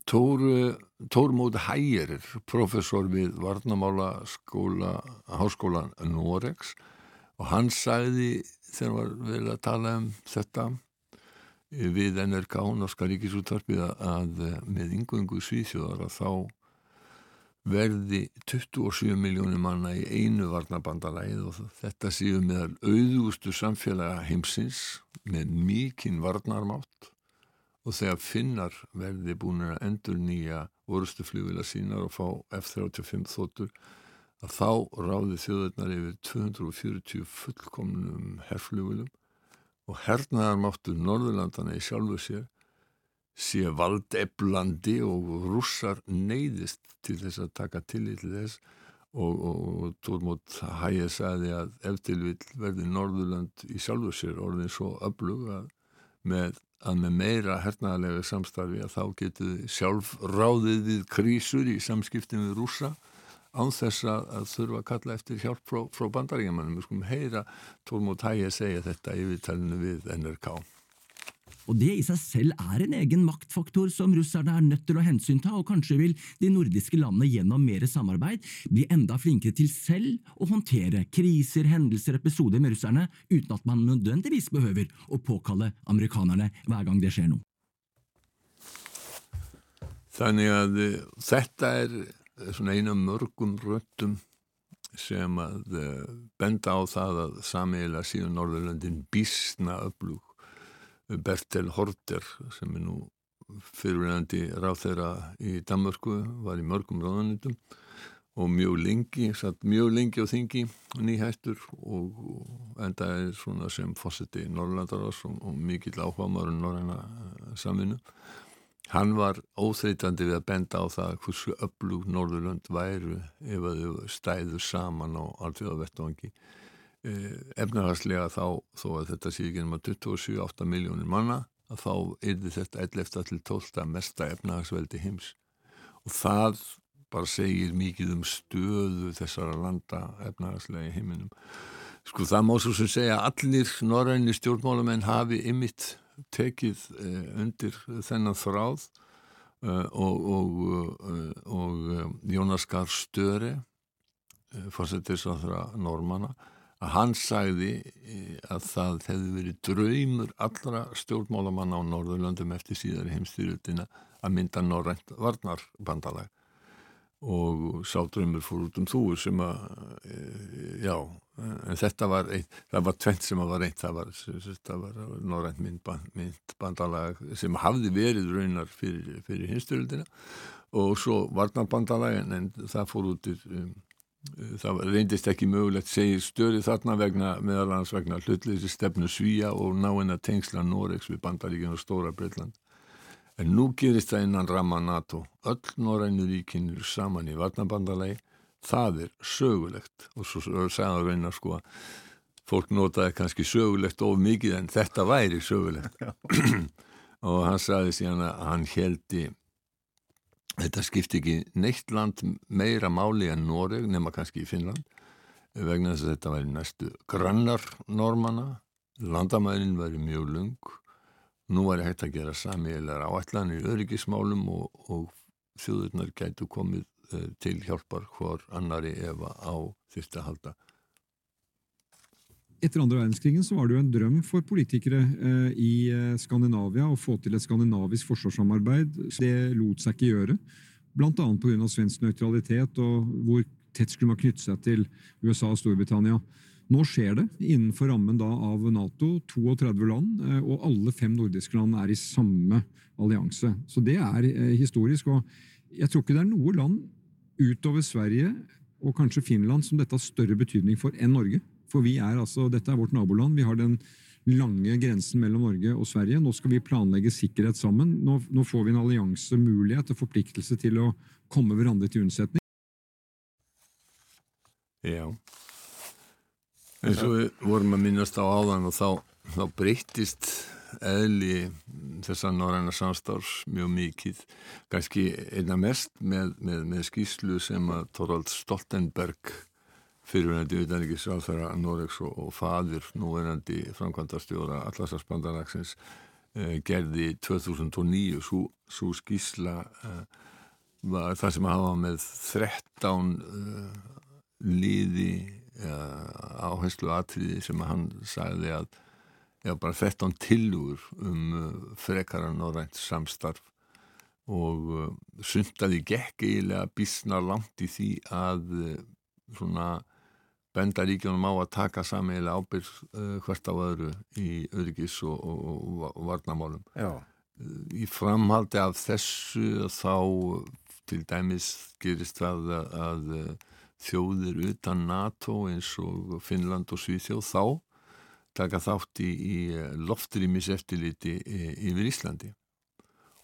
Tóru Tórmóti Hægir professor við Varnamála skóla Háskólan Noregs og hann sagði þegar var vel að tala um þetta við NRK Norska Ríkisúttarpið að með yngöngu svíþjóðar að þá verði 27 miljónir manna í einu varnabandalæð og þetta séu meðal auðugustu samfélaga heimsins með mikinn varnarmátt og þegar finnar verði búin að endur nýja orustu fljóðvila sínar og fá F-35 þóttur að þá ráði þjóðurnar yfir 240 fullkomnum herflugulum og hernaðarmáttur Norðurlandana í sjálfu sér sé valdeflandi og rússar neyðist til þess að taka tillit til þess og, og, og Tórmót Hægir sagði að ef til vil verði Norðurland í sjálfu sér orðin svo öflug að með, að með meira hernaðarlega samstarfi að þá getur sjálf ráðið við krísur í samskiptin við rússa án þess að, þurfa að kalla eftir hjálp frá, frá bandaríkjamanum. Við skulum heyra Tórmót Hægir segja þetta í viðtælinu við NRK. Og det i seg selv er en egen maktfaktor som russerne er nødt til å hensynta, og kanskje vil de nordiske landene gjennom mer samarbeid bli enda flinkere til selv å håndtere kriser, hendelser, episoder med russerne, uten at man nødvendigvis behøver å påkalle amerikanerne hver gang det skjer noe. Þannig þetta er svona eina mörgum röttum sem að eh, benda á það að samiðilega síðan Norðurlöndin bísna öflug Bertel Horter sem er nú fyrirverandi ráð þeirra í Danmörku var í mörgum ráðanitum og mjög lengi, satt mjög lengi á þingi nýhættur og, og enda er svona sem fósetti Norrlandaras og, og mikill áhuga maður um Norræna uh, samvinnu. Hann var óþreytandi við að benda á það hversu öflug Norðurlönd væru ef að þau stæðu saman á alltaf vettvangi. Eh, efnahagslega þá, þó að þetta sé ekki um að 27-8 miljónir manna, að þá yrði þetta 11. til 12. mesta efnahagsveldi heims. Og það bara segir mikið um stöðu þessara landa efnahagslega í heiminum. Sko það má svo sem segja að allir norræni stjórnmálamenn hafi ymitt tekið eh, undir þennan þráð eh, og, og, og eh, Jónas Gahr Störe eh, fórsetisraðra Normanna að hann sagði eh, að það hefði verið draumur allra stjórnmálamanna á Norðurlöndum eftir síðari heimstyrjutina að mynda Norrænt varnarbandalag. Og sátrömmur fór út um þúur sem að e, já, en þetta var ein, það var tvent sem að var reynt það var, var norrænt myndband, myndbandalag sem hafði verið raunar fyrir, fyrir hinstöldina og svo varnarbandalag en, en það fór út um, það reyndist ekki mögulegt segir störi þarna vegna meðal hans vegna hlutleysi stefnu Svíja og náinn að tengsla Noregs við bandaríkinu og Stóra Breitland En nú gerist það innan ramma NATO. Öll norrænu ríkin eru saman í varnabandalagi. Það er sögulegt. Og svo sagði það reyna sko að fólk notaði kannski sögulegt of mikið en þetta væri sögulegt. og hann sagði síðan að hann heldi þetta skipti ekki neitt land meira máli en Noreg nema kannski í Finnland vegna þess að þetta væri næstu grannar normanna. Landamærin væri mjög lung Nú er hægt að gera samiðilegar áætlanir í öryggismálum og, og þjóðurnar gætu komið uh, til hjálpar hvor annari ef á þyrst að halda. Etter andre verdenskrigen så var det jo en drøm for politikere eh, i eh, Skandinavia å få til et skandinavisk forsvarssamarbeid. Det lot seg ikke gjøre, bl.a. pga. svensk nøytralitet og hvor tett skulle man knytte seg til USA og Storbritannia. Nå skjer det innenfor rammen av Nato, 32 land, eh, og alle fem nordiske land er i samme allianse. Så det er eh, historisk. og Jeg tror ikke det er noe land utover Sverige og kanskje Finland som dette har større betydning for enn Norge. For vi er altså, dette er vårt naboland. Vi har den lange grensen mellom Norge og Sverige. Nå skal vi planlegge sikkerhet sammen. Nå, nå får vi en alliansemulighet og forpliktelse til å komme hverandre til unnsetning. Ja. En svo vorum að minnast á áðan og þá, þá breyttist eðli þessa norræna samstárs mjög mikið, kannski einna mest með, með, með skýslu sem að Torvald Stoltenberg fyrirvenandi utanrikis alþæra Noregs og, og fadir núverandi framkvæmdarstjóra Allarsarspandaraksins eh, gerði 2009 svo, svo skýsla eh, var það sem hafa með 13 eh, liði uh, áherslu atriði sem hann sagði að já, bara 13 tilugur um uh, frekara norrænt samstarf. Og uh, sundaði gekk eiginlega bísna langt í því að svona benda ríkjónum á að taka sameigilega ábyrg uh, hvert á öðru í öryggis og, og, og, varnamálum. Já, Í framhaldi af þessu þá til dæmis gerist það að, að þjóðir utan NATO eins og Finnland og Svíþjóð þá taka þátt í, í loftrýmis eftirliti yfir Íslandi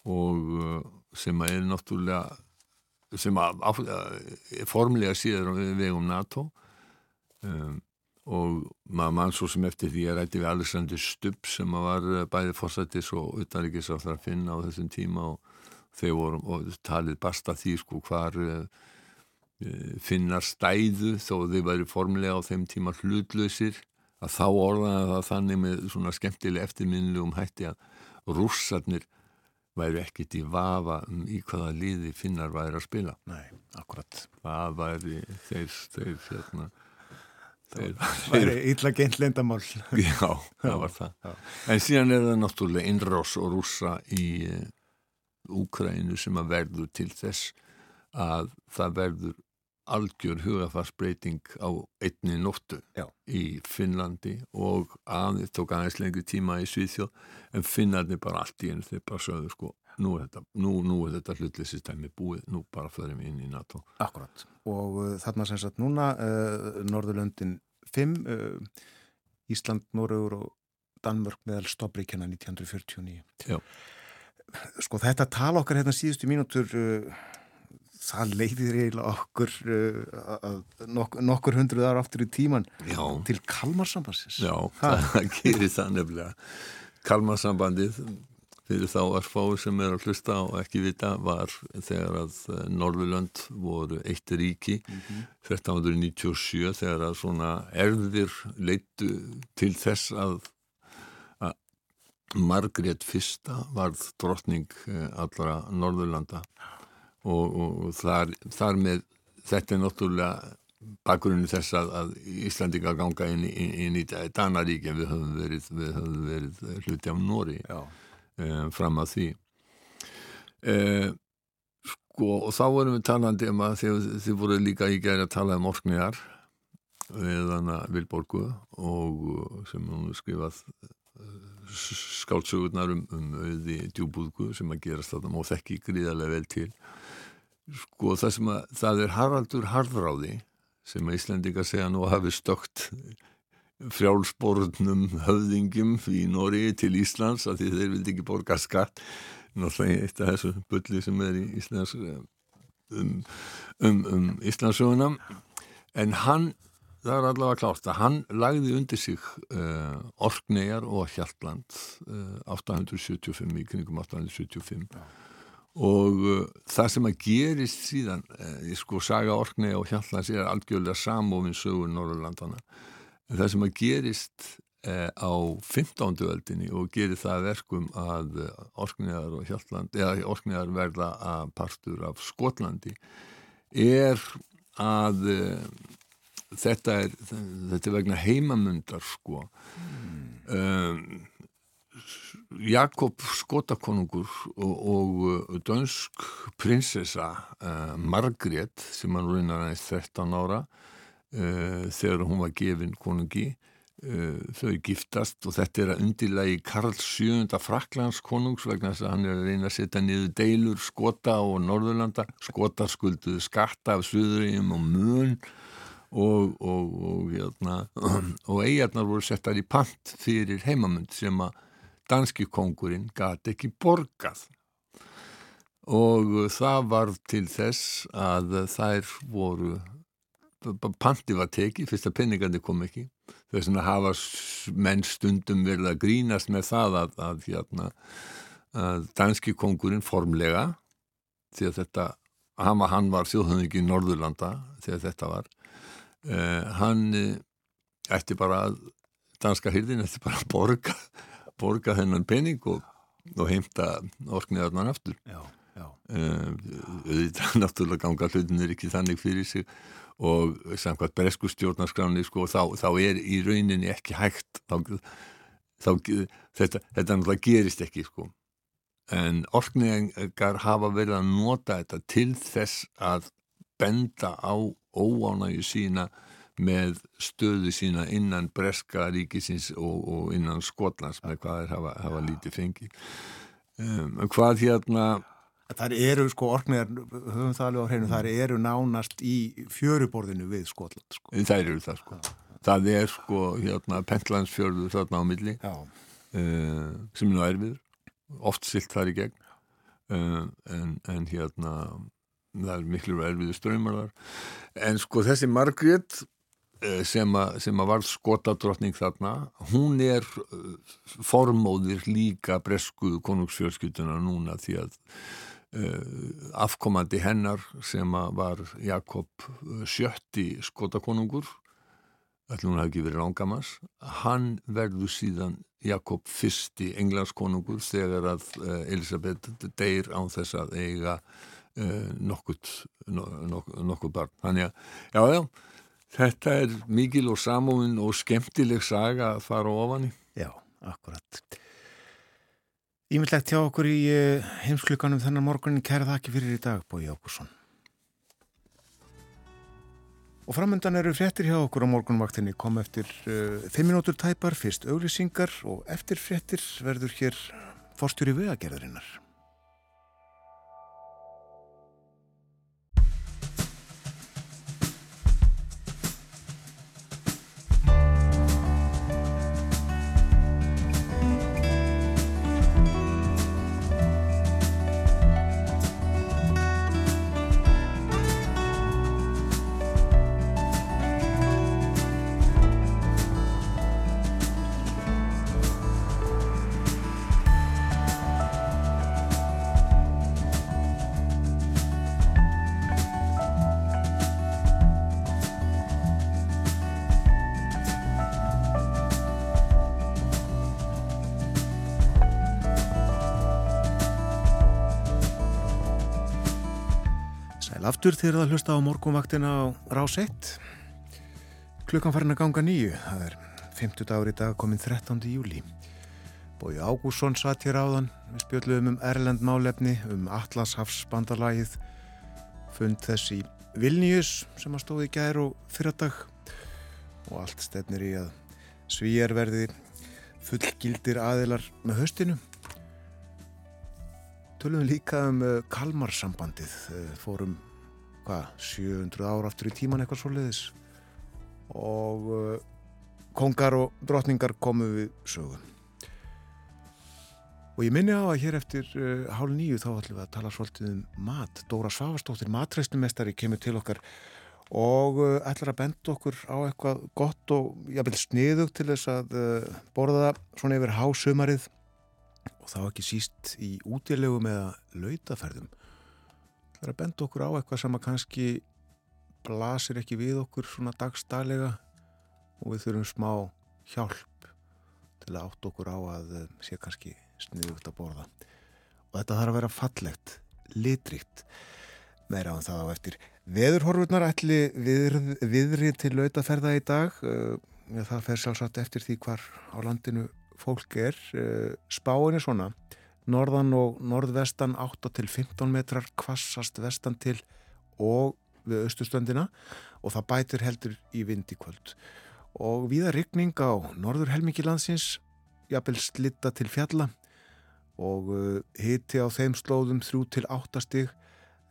og sem að er náttúrulega sem að á, formlega síður vegum NATO um, og maður mann svo sem eftir því að rætti við Alexander Stubb sem var uh, bæði fórsættis og utanrikis á það að finna á þessum tíma og þeir voru og talið basta því sko hvar uh, finnar stæðu þó þeir væri formlega á þeim tíma hlutlausir að þá orðaði það þannig með svona skemmtileg eftirminnilegum hætti að rússarnir væri ekkit í vafa um í hvaða liði finnar væri að spila nei, akkurat. það væri þeir, þeir hérna þeir, Það er illa gengt lendamál. já, það var það já. en síðan er það náttúrulega innrás og rússa í uh, Úkrænu sem að verður til þess að það verður algjör hugafarsbreyting á einni nóttu Já. í Finnlandi og aðeins tók aðeins lengri tíma í Svíþjóð en Finnarnir bara allt í einu þeir bara sögðu sko nú er þetta, nú, nú er þetta hlutlýsistæmi búið, nú bara förum við inn í NATO Akkurat. Og uh, þarna sem sagt núna uh, Norðurlöndin 5 uh, Ísland, Norrögur og Danmörk meðal stopríkjana 1949. Já. Sko þetta tala okkar hérna síðustu mínútur það leiðir eiginlega okkur nok nokkur hundruð ára aftur í tíman Já, til Kalmarsambansins. já það gerir það nefnilega Kalmarsambandið fyrir þá erfáu sem er að hlusta og ekki vita var þegar að eh, Norðurlönd voru eitt ríki 1397 þegar að svona erðir leittu til þess að, að Margrét fyrsta varð drottning eh, allra Norðurlanda. Og, og, þar, þar með þetta er náttúrulega bakgrunni þess að, að Íslandinga ganga inn, inn, inn í Danaríki en við höfum verið, við höfum verið hluti af Nóri Já. Eh, fram að því. Eh, sko og þá vorum við talandi um að þið, þið voru líka í gæri að tala um orkniðar við hana Vilborgu og uh, sem hún skrifað skáldsögurnar um, um auði djúbúðgu sem að gerast þetta og þekki gríðarlega vel til. Sko það sem að það er Haraldur Harðráði sem að Íslendinga segja nú hafi stökt frjálsborðnum höfðingjum í Nóri til Íslands að því þeir vildi ekki borga skatt. Náttúrulega eitt af þessu bulli sem er í Íslands um, um, um Íslandsöguna en hann það er allavega klárt að hann lagði undir sig uh, Orkneyjar og Hjaltland uh, 875 í kringum 875 og uh, það sem að gerist síðan ég sko saga Orkneyja og Hjaltlands er algjörlega samofin sögur Norrlandana það sem að gerist uh, á 15. öldinni og gerir það að verkum að uh, Orkneyjar og Hjaltland eða Orkneyjar verða að partur af Skotlandi er að uh, þetta er, þetta er vegna heimamundar sko um, Jakob Skotakonungur og, og dönsk prinsessa uh, Margrét sem hann raunar aðeins 13 ára uh, þegar hún var gefin konungi uh, þau giftast og þetta er að undilagi Karl VII Fraklands konungs vegna þess að hann er að reyna að setja niður deilur Skota og Norðurlanda. Skota skulduðu skatta af Suðurinn og mun og, og, og, hérna, og eigarnar voru settar í pant fyrir heimamund sem að danski kongurinn gati ekki borgað. Og það var til þess að þær voru panti var tekið, fyrst að penningandi kom ekki. Þess að hafa menn stundum verið að grínast með það að, að, hérna, að danski kongurinn formlega því að þetta hann, var- þjóðhönningi í Norðurlanda þegar þetta var uh, hann uh, ætti bara að danska hyrðin ætti bara að borga borga þennan pening og, og heimta orkniðarnar aftur. Já, já. uh, auðvitað náttúrulega ganga hlutinir ekki þannig fyrir sig og samkvæmt bresku stjórnarskráni sko, þá, þá er í rauninni ekki hægt þá, þá, þetta, þetta náttúrulega gerist ekki sko. en orkningar hafa verið að nota þetta til þess að benda á óánægju sína með stöðu sína innan breska ríkisins og, og innan Skotlands með hvað þeir hafa, hafa lítið fengið um, hvað hérna Það eru sko orkniðar, höfum það alveg á hreinu, það eru nánast í fjöruborðinu við Skotland sko. þær eru það sko. Það er sko hérna Pentlandsfjörður þarna á milli Já, uh, sem er nú erfiður. Oft silt þar í gegn. Uh, en, en hérna það er miklu erfiður ströymar þar. En sko þessi Margrét uh, sem, að varð skotadrottning þarna hún er formóðir líka bresku konungsfjölskylduna núna því að afkomandi hennar sem var Jakob uh, sjötti skotakonungur ætlum hún hafi ekki verið langamans hann verður síðan Jakob fyrsti englandskonungur þegar að uh, Elisabeth deyr án þess að eiga nokkurt no, nok, nokkuð barn þannig að, já já þetta er mikil og samúin og skemmtileg saga að fara ofan í já, akkurat. Ímyndlegt hjá okkur í uh, heimsklukanum þennan morgunin kæra þakki fyrir í dag, Bói Ákusson. Og framöndan eru fréttir hjá okkur á morgunvaktinni kom eftir uh, fimm minútur tæpar, fyrst auglýsingar og eftir fréttir verður hér forstjóri vegagerðarinnar. Aftur þegar það hlusta á morgunvaktina á rás 1. Klukkan farin að ganga nýju. Það er 50 dagur í dag komin 13. júli. Bói Ágússon satt hér áðan. Við spjöldluðum um Erlend málefni, um Atlashafsbandalagið, fund þess í Vilnius sem að stóði í gær og fyrradag og allt stefnir í að svíjar verði fullgildir aðilar með höstinu. Tölum líka um uh, Kalmarsambandið, uh, fórum hvað, 700 ára aftur í tíman eitthvað svoleiðis og uh, kongar og drotningar komu við sögum. Og ég minni á að hér eftir uh, hálf nýju þá ætlum við að tala svolítið um mat. Dóra Svavastóttir, matreistumestari, kemur til okkar og uh, ætlar að benda okkur á eitthvað gott og jafnvel sniðugt til þess að borða svona yfir hásumarið og þá ekki síst í útilegum eða lautaferðum. Það er að benda okkur á eitthvað sem að kannski blasir ekki við okkur svona dagstælega og við þurfum smá hjálp til að átt okkur á að eh, sé kannski sniðugt að borða. Og þetta þarf að vera fallegt, litrikt, meira á það á eftir. Veðurhorfurnar ætli viðrið, viðrið til lautaferða í dag, uh, það fer sjálfsagt eftir því hvar á landinu fólk er uh, spáin er svona norðan og norðvestan 8 til 15 metrar kvassast vestan til og við austustöndina og það bætir heldur í vind í kvöld og viða rigning á norður helmingi landsins jafnvel slitta til fjalla og uh, hiti á þeim slóðum 3 til 8 stig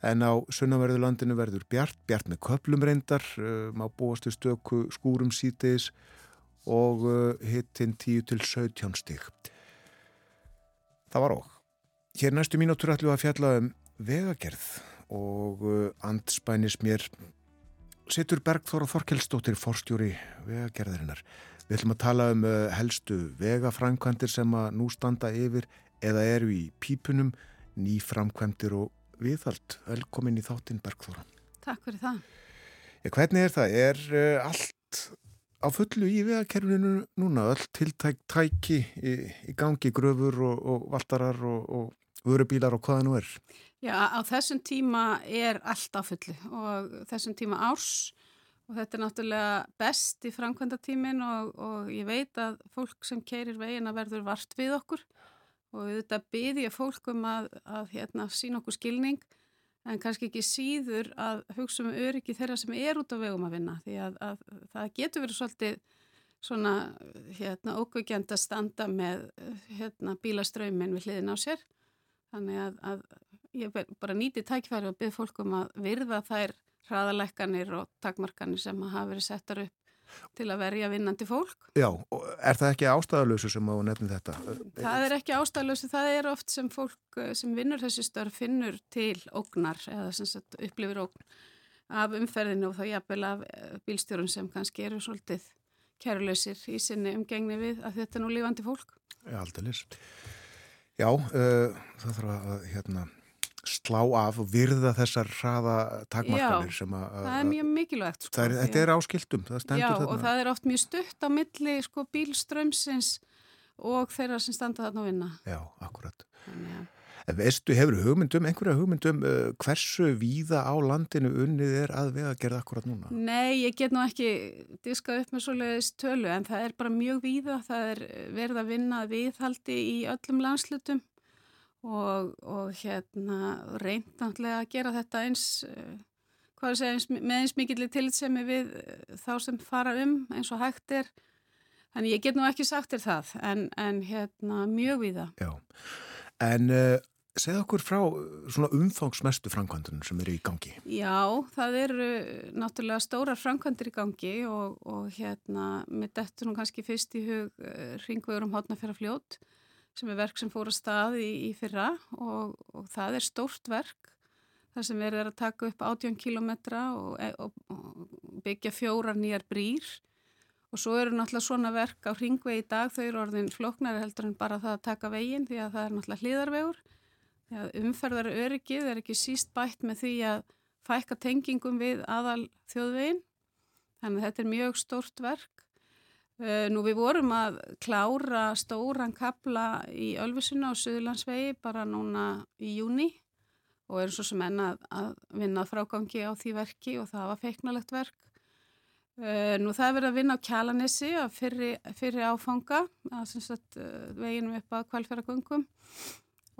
en á sunnaverðurlandinu verður bjart, bjart með köplum reyndar, uh, má búast við stöku skúrum sítiðis og uh, hittin 10 til 17 stig. Það var og. Hér næstu mínútur ætlum við að fjalla um vegagerð og uh, andspænis mér situr Bergþóra Þorkelsdóttir forstjóri vegagerðarinnar. Við ætlum að tala um uh, helstu vegaframkvæmdir sem að nú standa yfir eða eru í pípunum, nýframkvæmdir og viðhald. Velkomin í þáttinn Bergþóra. Takk fyrir það. Ja, hvernig er það? Er uh, allt á fullu í vegakerfinu núna? Öll tiltæk tæki í, í gangi, gröfur og, og valtarar og, og vörubílar og hvaða nú er? Já, á þessum tíma er allt á fullu og þessum tíma árs og þetta er náttúrulega best í framkvæmdatímin og, og ég veit að fólk sem keirir vegina verður vart við okkur og þetta byði ég fólk um að, að hérna, sína okkur skilning en kannski ekki síður að hugsa um öryggi þeirra sem er út á vegum að vinna því að, að það getur verið svolítið svona hérna, ókveikjand að standa með hérna, bílaströymin við hliðin á sér. Þannig að, að ég bara nýti tækfæri og byrð fólk um að virða þær hraðalækkanir og takmarkanir sem hafa verið settar upp til að verja vinnandi fólk. Já, er það ekki ástæðalösu sem á nefnum þetta? Það er ekki ástæðalösu, það er oft sem fólk sem vinnur þessi störf finnur til ógnar eða sem sagt upplifir ógn af umferðinu og þá jafnvel af bílstjórun sem kannski eru svolítið kærulausir í sinni umgengni við að þetta er nú lífandi fólk. Já, lis. Já, uh, það þarf að hérna slá af og virða þessar hraða takmarkanir sem að... það er mjög mikilvægt. Sko, er, þetta er áskildum, það stendur já, þarna. Já, og það er oft mjög stutt á milli sko, bílströmsins og þeirra sem standa þarna að vinna. Já, akkurat. Þannig. En veistu, hefur hugmyndum, einhverja hugmyndum uh, hversu víða á landinu unnið er að vega að gera akkurat núna? Nei, ég get nú ekki diskað upp með svoleiðis tölu en það er bara mjög víða. Það er verið að vinna viðhaldi í öllum landslutum og, og hérna reynd náttúrulega að gera þetta eins hvað að segja, eins, með eins mikill tillitsemi við eh, þá sem fara um eins og hægt er. Þannig ég get nú ekki sagt þér það, en, en hérna mjög við það. Já, en uh, segð okkur frá svona umfangsmestu framkvæmdunum sem eru í gangi. Já, það eru náttúrulega stórar framkvæmdir í gangi og, og hérna, með dettu nú kannski fyrst í hug uh, ringvegur um hotnafjara fljót sem er verk sem fór að stað í, í fyrra og, og það er stórt verk þar sem verður að taka upp 18 kilometra og, og, og byggja fjórar nýjar brýr. Og svo eru náttúrulega svona verk á ringvegi í dag þau eru orðin floknari heldur en bara það að taka veginn því að það er náttúrulega að umferðar öryggið er ekki síst bætt með því að fækka tengingum við aðal þjóðveginn þannig að þetta er mjög stórt verk nú við vorum að klára stóran kabla í Ölfusinu á Suðurlandsvegi bara núna í júni og erum svo sem enna að vinna frágangi á því verki og það var feiknalegt verk. Eh, nú það er verið að vinna á Kjalanissi að fyrri, fyrri áfanga að eh, veginum upp að kvalfjöragöngum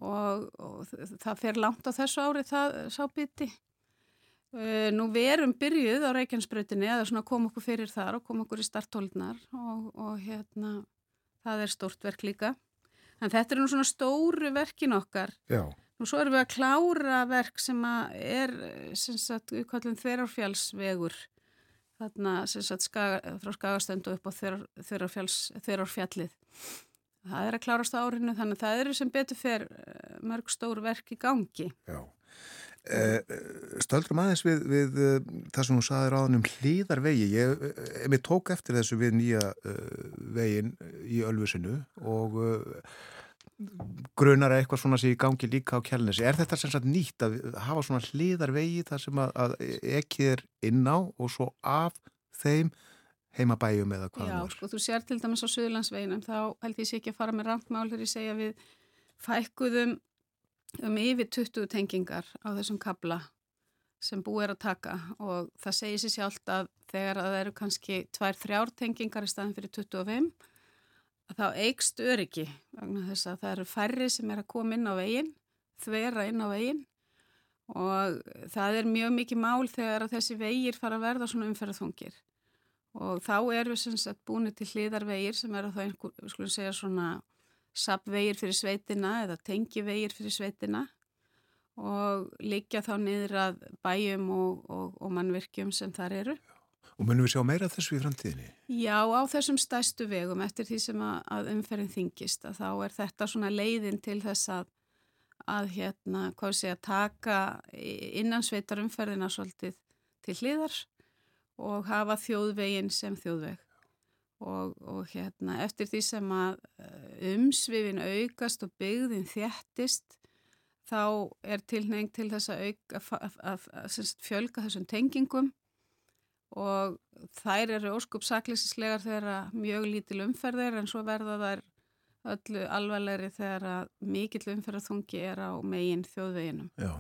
og, og það fer langt á þessu ári það sá biti. Uh, nú við erum byrjuð á Reykjanesbrötinni að svona koma okkur fyrir þar og koma okkur í starthóldnar og, og hérna það er stórt verk líka. En þetta er nú svona stóru verkin okkar. Já. Nú svo erum við að klára verk sem að er sem sagt við kallum þverjarfjálsvegur þarna sem sagt skaga, frá skagastöndu upp á þverjarfjallið. Það er að klárast á árinu þannig að það eru sem betur fer eh, mörg stóru verk í gangi. Já. Eh, Stöldrum aðeins við, við uh, það sem þú saði ráðan um hlýðarvegi ég, ég eh, tók eftir þessu við nýja vegin í Ölfusinu og grunar eitthvað svona sem í gangi líka á kjælnesi er þetta sem sagt nýtt að hafa svona hlýðarvegi þar sem að, að ekki er inn á og svo af þeim heimabæjum eða hvað Já, sko, þú sér til dæmis á Suðlandsveginum þá held ég sé ekki að fara með randmál þegar ég segja við fækkuðum um yfir 20 tengingar á þessum kabla sem búið er að taka og það segir sér sjálft að þegar það eru kannski tvær þrjár tengingar í staðin fyrir 25 að þá eigst öryggi vegna þess að það eru færri sem er að koma inn á veginn, þvera inn á veginn og það er mjög mikið mál þegar þessi vegir fara að verða svona umferðarþungir. Og þá eru sem sagt búin til hliðarvegir sem er að það einhver, skulum segja svona sapvegir fyrir sveitina eða tengivegir fyrir sveitina og líka þá niður að bæjum og, og, og mannvirkjum sem þar eru. Og munum við sjá meira þessu í framtíðinni? Já, á þessum stæstu vegum eftir því sem að, að umferðin þingist að þá er þetta svona leiðin til þess að, að hérna, hvað sé að taka innansveitar umferðina svolítið til hliðar og hafa þjóðvegin sem þjóðveg og, og hérna, eftir því sem að eh, umsvifin aukast og byggðin þjættist þá er tilneng til þess að, auka, að, að, að fjölga þessum tengingum og þær eru óskup saklýsislegar þegar mjög lítil umferðir en svo verða þær öllu alvarlegri þegar mikill umferðarþungi er á megin þjóðveginum. Já.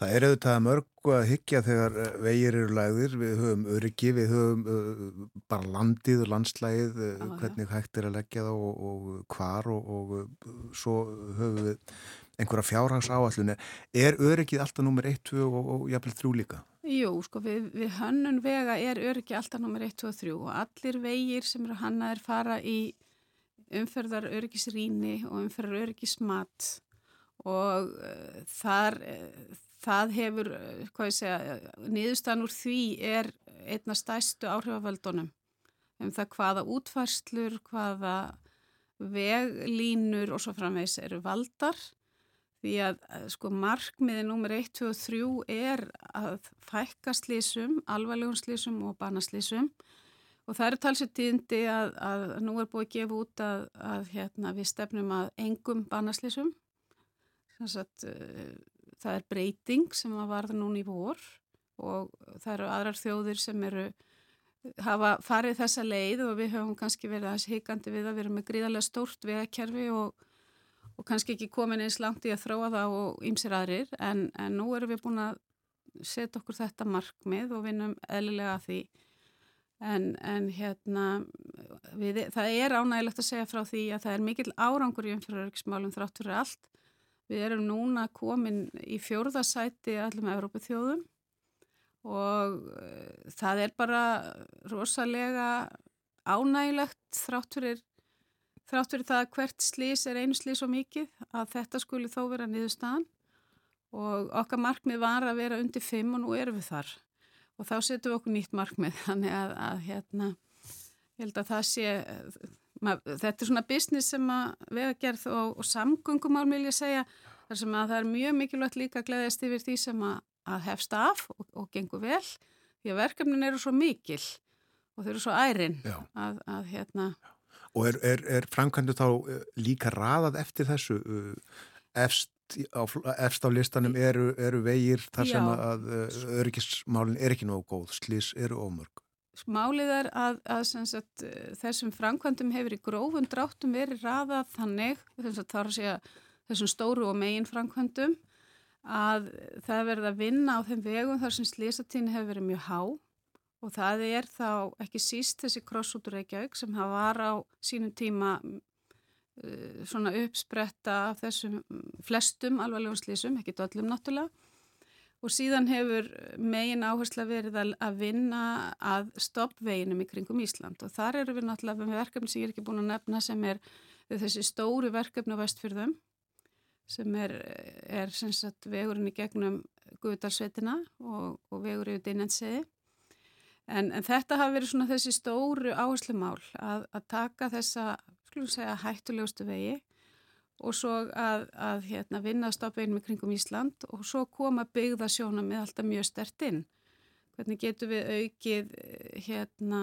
Það er auðvitað mörgu að hyggja þegar eh, vegir eru lagðir, við höfum öryggi, við höfum uh, bara landið og landslægið, uh, hvernig hægt er að leggja það og, og hvar og, og svo höfum við einhverja fjárhags áallunni. Er öryggið alltaf nummer 1, 2 og, og jafnvel 3 líka? Jú, sko við, við hönnun vega er öryggi alltaf nummer 1, 2 og 3 og allir vegir sem eru hannaðir fara í umferðar öryggisrýni og umferðar öryggismat og uh, þar, uh, það hefur, uh, hvað ég segja, niðurstaðan úr því er einna stæstu áhrifavöldunum. Um það hvaða útfarslur, hvaða veglínur og svo framvegs eru valdar. Því að sko markmiði nummer 1, 2 og 3 er að fækka slísum, alvarlegum slísum og banaslísum og það eru talsið tíðindi að, að nú er búið að gefa út að, að hérna, við stefnum að engum banaslísum Sagt, eh, það er breyting sem að varða núna í vor og það eru aðrar þjóðir sem eru hafa farið þessa leið og við höfum kannski verið aðeins hikandi við að vera með gríðarlega stórt vegakerfi og, og kannski ekki komin eins langt í að þróa það og ýmsir aðrir. En, en nú erum við búin að setja okkur þetta markmið og vinnum eðlilega að því. En, en hérna við, það er ánægilegt að segja frá því að það er mikil árangur í umfyrirörgismálum þrátt fyrir allt Við erum núna komin í fjórðasæti allum Európa þjóðum og uh, það er bara rosalega ánægilegt þrátt fyrir, þrátt fyrir það að hvert slís er einu slís og mikið að þetta skuli þó vera niðurstaðan. Og okkar markmið var að vera undir 5 og nú erum við þar. Og þá setjum við okkur nýtt markmið. Þannig að, að hérna, ég held að það sé mað, þetta er svona business sem að vega gerð og, og samgöngumál vil ég segja þar sem að það er mjög mikilvægt líka að gleðast yfir því sem að, að hefst af og, og gengur vel því að verkefnin eru svo mikil og þau eru svo ærin að, að hérna. Og er, er, er framkvæmdu þá uh, líka raðað eftir þessu uh, efst, á, efst á listanum eru, eru vegir þar sem að uh, öryggismálin er ekki nógu góð, slís eru ómörg. Málið er að, að sagt, eh, þessum framkvæmdum hefur í grófum dráttum verið raðað þannig, segja þessum stóru og megin framkvæmdum, að það er verið að vinna á þeim vegum þar sem slísatíðin hefur verið mjög há. Og það er þá ekki síst þessi kross út úr Reykjavík sem það var á sínum tíma uh, svona uppspretta af þessum flestum alvarlegum slísum, ekki öllum náttúrulega og síðan hefur megin áhersla verið að, vinna að stoppveginum í kringum Ísland. Og þar eru við náttúrulega með verkefni sem ég er ekki búin að nefna sem er þessi stóru verkefni á vestfyrðum sem er, er sem sagt, vegurinn í gegnum Guðdarsveitina og, og vegur yfir Dinensiði en, en þetta hafi verið svona þessi stóru áherslumál að, að taka þessa, skulum segja, hættulegustu vegi og svo að, að hérna, vinna stoppveginn með kringum Ísland og svo koma byggða sjóna með alltaf mjög stert inn. Hvernig getum við aukið hérna,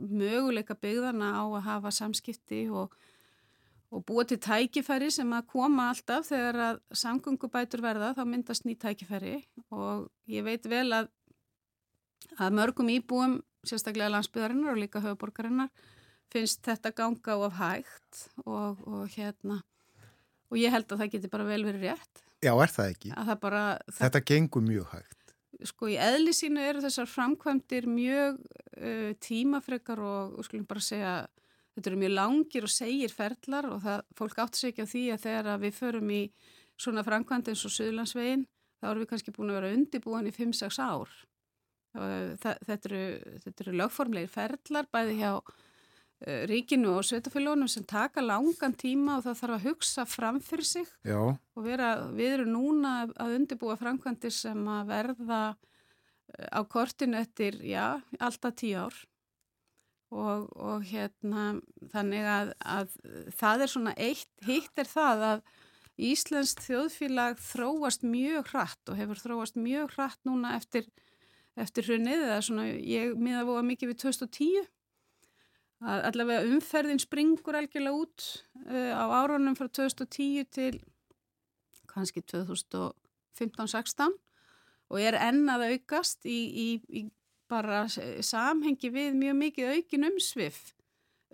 möguleika byggðana á að hafa samskipti og, og búa til tækifæri sem að koma alltaf þegar að samgöngubætur verða þá myndast ný tækifæri og ég veit vel að, að mörgum íbúum, sérstaklega landsbyðarinnar og líka höfuborgarinnar, finnst þetta ganga of hægt og, og hérna og ég held að það geti bara vel verið rétt Já, er það ekki? að það bara, það, Þetta gengur mjög hægt. sko í eðli sínu eru þessar framkvæmdir mjög uh, tímafrekar og, og skulum bara segja þetta eru mjög langir og segir ferlar og það, fólk áttur sig ekki á því að þegar að við förum í svona framkvæmdi eins og Suðlandsvegin þá erum við kannski búin að vera undibúin í 5-6 ár og það, þetta eru, þetta eru lögformlegir ferlar bæði hjá ríkinu og sveitafélónum sem taka langan tíma og það þarf að hugsa fram fyrir sig Já, og vera, við erum núna að undirbúa framkvæmdir sem að verða eh, á kortinu eftir, já, alltaf tíu ár. Og, og hérna þannig að, að það er svona eitt, hitt er það að Íslensk þjóðfélag þróast mjög hratt og hefur þróast mjög hratt núna eftir, eftir hrunnið eða svona ég miða voða mikið við 2010 að allavega umferðin springur algjörlega út uh, á árunum frá 2010 til kannski 2015-16 og er enn að aukast í, í, í bara samhengi við mjög mikið aukin umsvif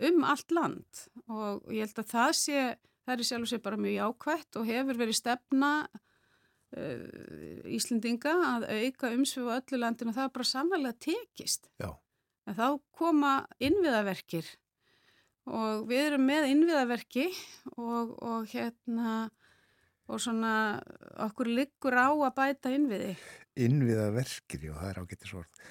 um allt land og ég held að það sé, það er sjálf og sé bara mjög jákvætt og hefur verið stefna uh, Íslendinga að auka umsvif á öllu landinu og það er bara sannlega tekist. já. En þá koma innviðaverkir og við erum með innviðaverki og, og hérna og svona okkur liggur á að bæta innviði. Innviða verkir, já, það er ágættis orð.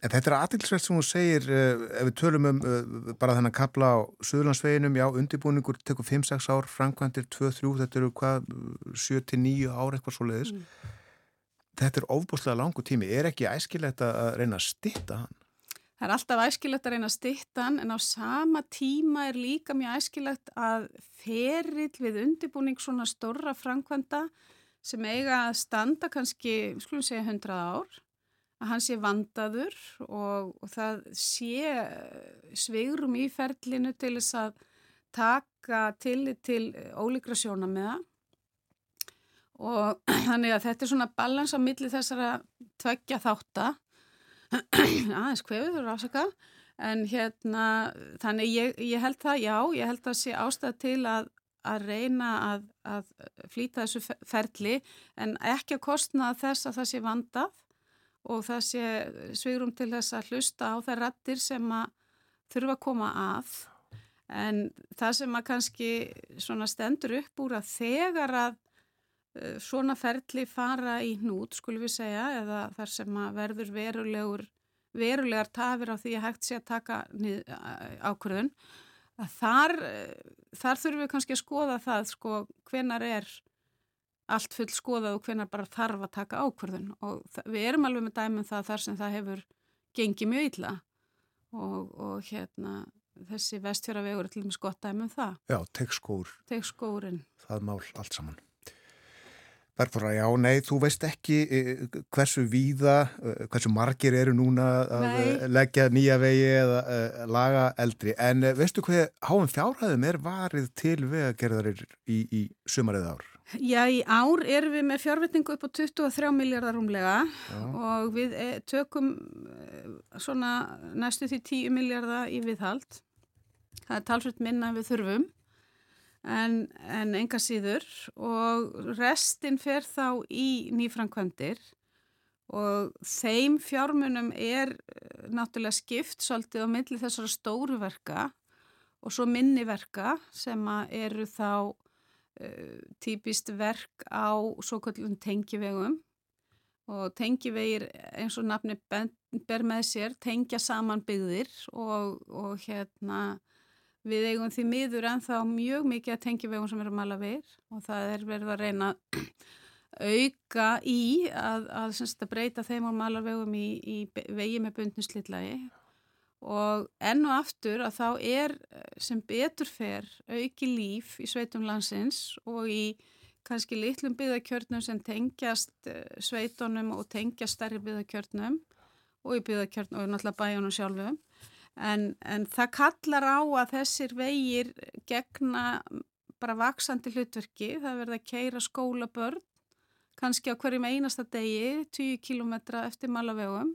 En þetta er aðtilsvert sem hún segir, uh, ef við tölum um uh, bara þennan kapla á Suðurlandsveginum, já, undirbúningur tekur 5-6 ár, framkvæmdir 2-3, þetta eru hvað, 7-9 ár eitthvað svo leiðis. Mm. Þetta er ofbúslega langu tími, er ekki æskilegt að reyna að stitta hann? Það er alltaf æskilegt að reyna að stytta hann en á sama tíma er líka mjög æskilegt að ferill við undirbúning svona stórra framkvæmda sem eiga að standa kannski, skulum segja, 100 ár, að hann sé vandaður og, og það sé sveigrum í ferlinu til þess að taka til til ólíkra sjónamiða og þannig að þetta er svona balans á milli þessara tveggja þátta aðeins hvefið fyrir afsaka en hérna þannig ég, ég held það, já, ég held það sé ástæða til að, að reyna að, að flýta þessu fe- ferli en ekki að kostna þess að það sé vandað og það sé svigrum til þess að hlusta á þær rattir sem að þurfa að koma að. En það sem að kannski svona stendur upp úr að þegar að svona ferli fara í hnút, skulum við segja, eða þar sem að verður verulegur, verulegar tafir á því að hægt sé að taka ákvörðun, að þar, eh, þar þurfum við kannski að skoða það, sko, hvenar er allt full skoðað og hvenar bara þarf að taka ákvörðun og við erum alveg með dæmum það þar sem það hefur gengið mjög illa og, og hérna þessi vestfjörðavegur er til dæmis gott dæmum það. Já, tekskór, Teg skórin. það mál allt saman. Bergþóra, já, nei, þú veist ekki eh, hversu víða, eh, hversu margir eru núna að Nei. eh, leggja nýja vegi eða uh, laga eldri. En veistu hvað háum fjárhæðum er varið til vegagerðarir í, í sumarið ár? Já, í ár erum við með fjárvetningu upp á 23 miljardar rúmlega Já. og við tökum svona næstu því 10 miljardar í viðhald. Það er talsveit minna við þurfum en, en enga síður. Og restin fer þá í nýfrankvæmdir og þeim fjármunum er eh, náttúrulega skipt svolítið á milli þessara stóru verka og svo minni verka sem eru þá uh, típist verk á svo kallum tengivegum. Og tengivegir eins og nafni ber með sér tengja saman byggðir og, og hérna við eigum því miður ennþá mjög mikið að tengivegum sem eru að mala við og það er verið að reyna auka í að, að, að breyta þeim á malarvegum í, í vegi með bundnu slitlagi. Og enn og aftur að þá er eh, sem betur fer auki líf í sveitum landsins og í kannski litlum byggðakjörnum sem tengjast eh, sveitunum og tengjast stærri byggðakjörnum og í byggðakjörnum og náttúrulega bæjunum sjálfum en, en það kallar á að þessir vegir gegna bara vaksandi hlutverki, það verða að keira skólabörn kannski á hverjum einasta degi, 10 kilometra eftir malavegum.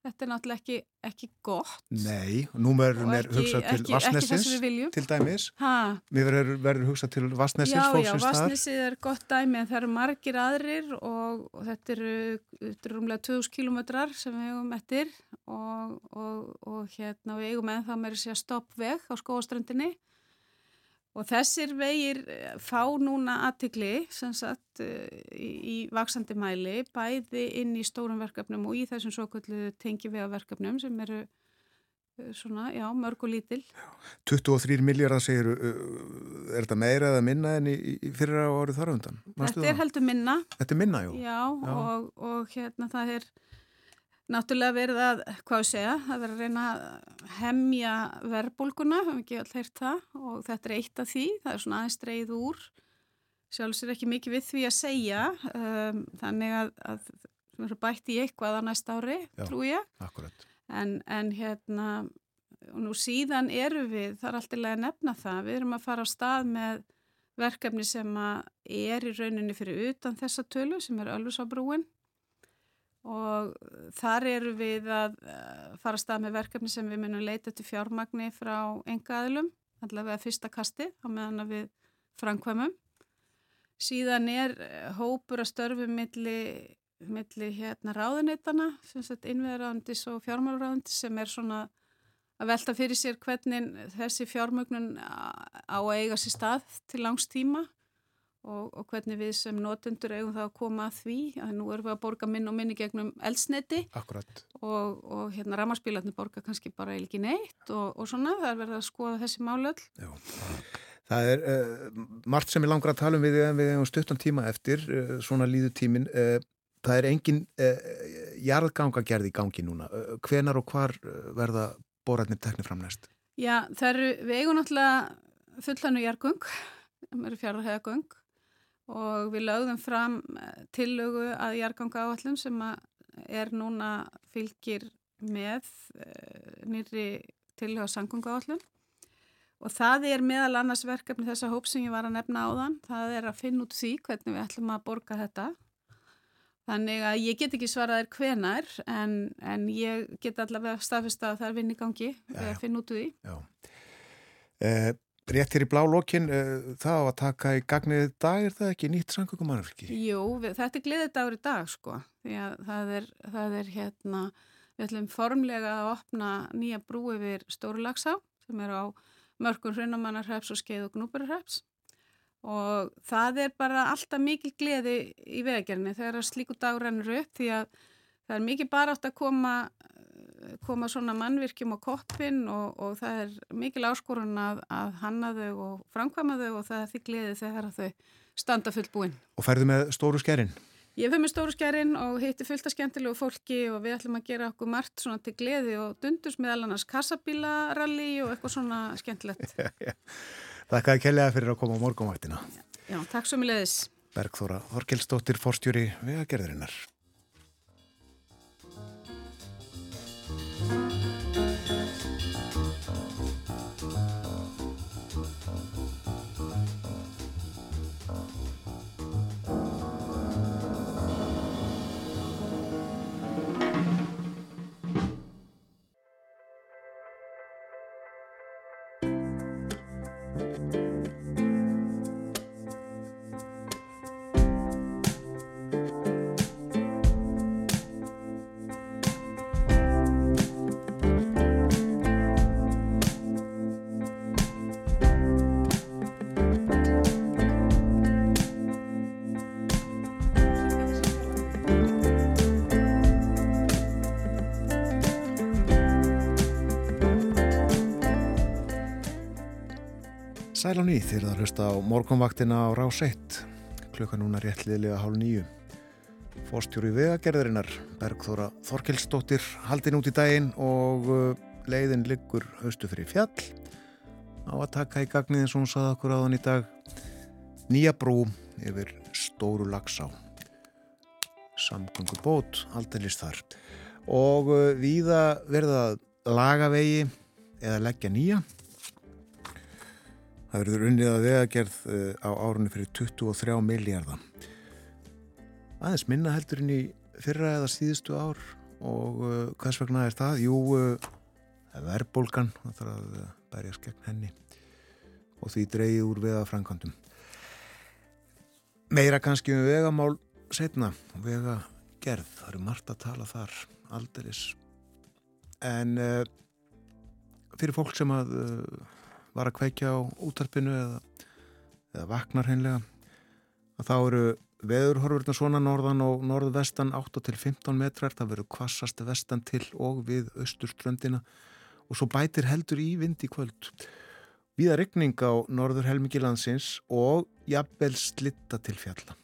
Þetta er náttúrulega ekki, ekki gott. Nei, nú verður Og mér ekki- hugsað til Vassnesins til dæmis. Ha, Mér verður, hugsað til Vassnesins já, já, fólksins þar. Vassnesið er gott dæmi en það eru margir aðrir og, og þetta eru, eru rúmlega 2000 kilometrar sem við eigum eftir og, og, og hérna við eigum ennþá að segja stoppveg á skóaströndinni og þessir vegir eh, fá núna aðtikli eh, í, í vaksandi mæli bæði inn í stórum verkefnum og í þessum svo kallu tengivega verkefnum sem eru eh, svona, já, mörg og lítil 23 miljardar segir, er þetta meira eða minna en í, í fyrra árið þar undan? Þetta er heldur minna Þetta er minna, jú. Já, Já. Og, og hérna það er náttúrulega verið að, hvað segja, það verið að reyna að hemja verbulguna, höfum ekki all heyrt það og þetta er eitt af því, það er svona aðeins dreigð úr, sjálfs er ekki mikið við því að segja, um, þannig að, að við erum bætt í eitthvað á næsta ári, Já. trú ég, en, en hérna, og nú síðan eru við, það er alltaf að nefna það, við erum að fara á stað með verkefni sem að er í rauninni fyrir utan þessa tölu sem er Ölfusábrúin og þar eru við að eh, fara að stað með verkefni sem við munum leita til fjármagni frá engaðilum, allavega fyrsta kasti á meðan við framkvæmum. Síðan er eh, hópur að störfum milli, milli hérna sagt innveðaráðundis og fjármálaráðundis sem er svona að velta fyrir sér hvernig þessi fjármögnun á að eiga sér stað til langs tíma og, og hvernig við sem notendur eigum það að koma að því að nú erum við að borga minn og minni gegnum eldsneti Akkurat. og, og hérna rammarspílarnir borga kannski bara ekki neitt og, og svona það er verið að skoða þessi málöld Já. Það er uh, margt sem ég langar að tala um við en við hefum stuttan tíma eftir, uh, svona líðu tímin. Uh, það er engin jarðgangagerð í gangi núna. Hvenar og hvar verða boratnir teknir fram næst? Já, það eru, við eigum náttúrulega fullannu jargung, það eru fjárhæðagöng og við lögðum fram eh, tillögu að jarganga áallum sem er núna fylgir með uh, nýri tillögu að sangunga áallum og það er meðal annars verkefni þessa hóp sem ég var að nefna áðan, það er að finna út því hvernig við ætlum að borga þetta. Þannig að ég get ekki svaraðir hvenar en, en ég get allavega staðfesta að það er vinn í gangi já. að finna út úr því. Já. Rétt hér í blá lokin, uh, það á að taka í gagnið dag, er það ekki nýtt sangöngumannverki? Jú, við, þetta er gleðidagur í dag sko, því að það er, það er hérna, við ætlum formlega að opna nýja brú yfir Stórulagsá sem er á mörgum hrunamannarhreps og skeið og gnúburarhreps og það er bara alltaf mikil gleði í vegagerni þegar slíku dagur rennur upp því að það er mikið bara átt að koma koma svona mannvirkjum á koppin og, og það er mikil áskorun að, að hanna þau og framkvæma þau og það er því gleði þegar þau standa fullt búinn. Og færðu með stóru skerinn? Ég fyrir með stóru skerinn og hitti fullt af skemmtilegu fólki og við ætlum að gera okkur margt svona til gleði og dundus með allanars kassabílaralli og eitthvað svona skemmtilegt. Þakka að kellega fyrir að koma á morgunvaktina. Já, takk svo mjög leðis. Bergþóra Þorkelsdóttir, forstjóri vegagerðarinnar. Sæl á nýð þeir að hlusta á morgunvaktina á rás 1 klukka núna réttliðlega hálf nýju Fórstjóri vegagerðarinnar Bergþóra Þorkelsdóttir haldin út í daginn og uh, leiðin liggur haustu fyrir fjall. Á að taka í gagnið eins og hún saði okkur áðan í dag. Nýja brú yfir stóru lagsá samgöngu bót aldeilis þar. Og uh, víða verða laga vegi eða leggja nýja Það verður unnið að vegagerð á árunni fyrir 23 miljardar. Aðeins minna heldur inn í fyrra eða síðustu ár og uh, hvers vegna er það? Jú, uh, verðbólgan, það þarf að berjast gegn henni og því dreyið úr vegafrankandum. Meira kannski um vegamál setna, vegagerð, það eru margt að tala þar, aldeiris. En fyrir fólk sem að var að kveikja á útarpinu eða, eða vaknar hreinlega að þá eru veðurhorfurna svona norðan og norðvestan 8 til 15 metrar, það verður kvassast vestan til og við austurströndina og svo bætir heldur í vind í kvöld. Víða regning á norður helmingilandsins og jafnvel slitta til fjalla.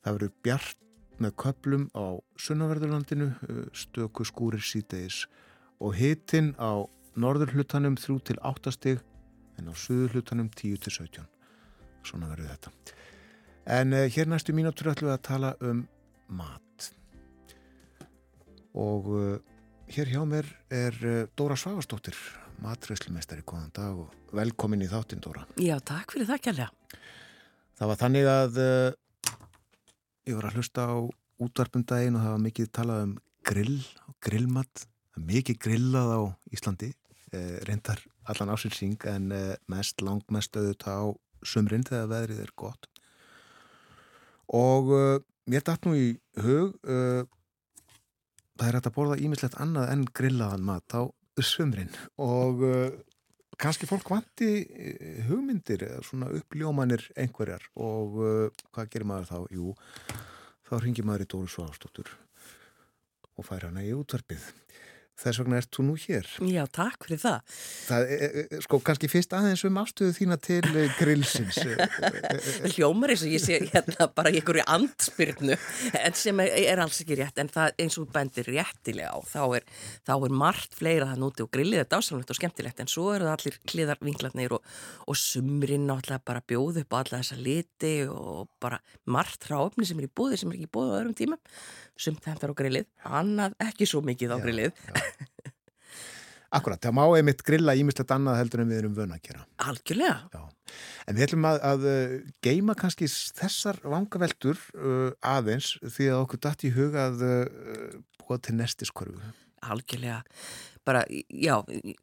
Það verður bjart með köplum á sunnaverðurlandinu, stöku skúrir sítegis og hitin á norður hlutanum 3 til 8 stig en á söður hlutanum 10-17. Svona verður þetta. En uh, hér næstu mínútur ætlum við að tala um mat. Og uh, hér hjá mér er uh, Dóra Svavastóttir, matræslumestari, góðan dag og velkomin í þáttinn Dóra. Já, takk fyrir það kjærlega. Það var þannig að ég var að hlusta á útvarpum daginn og það var mikið talað um grill og grillmat. Er mikið grillað á Íslandi, reyndar allan ásinsing en mest, langmest auðvitað á sumrin þegar veðrið er gott. Og uh, mér dætt nú í hug uh, það er hægt að borða ímislegt annað en grillaðan mat á sumrin. Og uh, kannski fólk vanti hugmyndir eða svona uppljómanir einhverjar. Og hvað gerir maður þá? Jú, þá ringir maður í Dóru Sváðstóttur og fær hana í útvarpið þess vegna ert þú nú hér. Já, takk fyrir það. Það er, sko, kannski fyrst aðeins um afstöðu þína til grillsins. Hljómar eins og ég sé hérna bara í einhverju andspyrnu, en sem er, er alls ekki rétt, en það eins og bendir réttilega á, þá er, þá er margt fleira það núti og grillið er dásamlegt og skemmtilegt, en svo eru það allir kliðar vinklarnir og, og sumrin náttúrulega bara bjóð upp á alla þessa liti og bara margt ráfni sem er í búði sem er ekki í búði á öðrum tímum sumt hentar á grillið, annað ekki svo mikið á já, grillið já. Akkurat, það má einmitt grilla ímislegt annað heldur en við erum vöna að gera. Algjörlega. Já. En við ætlum að, að geima kannski þessar vangaveltur uh, aðeins því að okkur dætt í huga að uh, búa til nestiskorfu Algjörlega bara, já,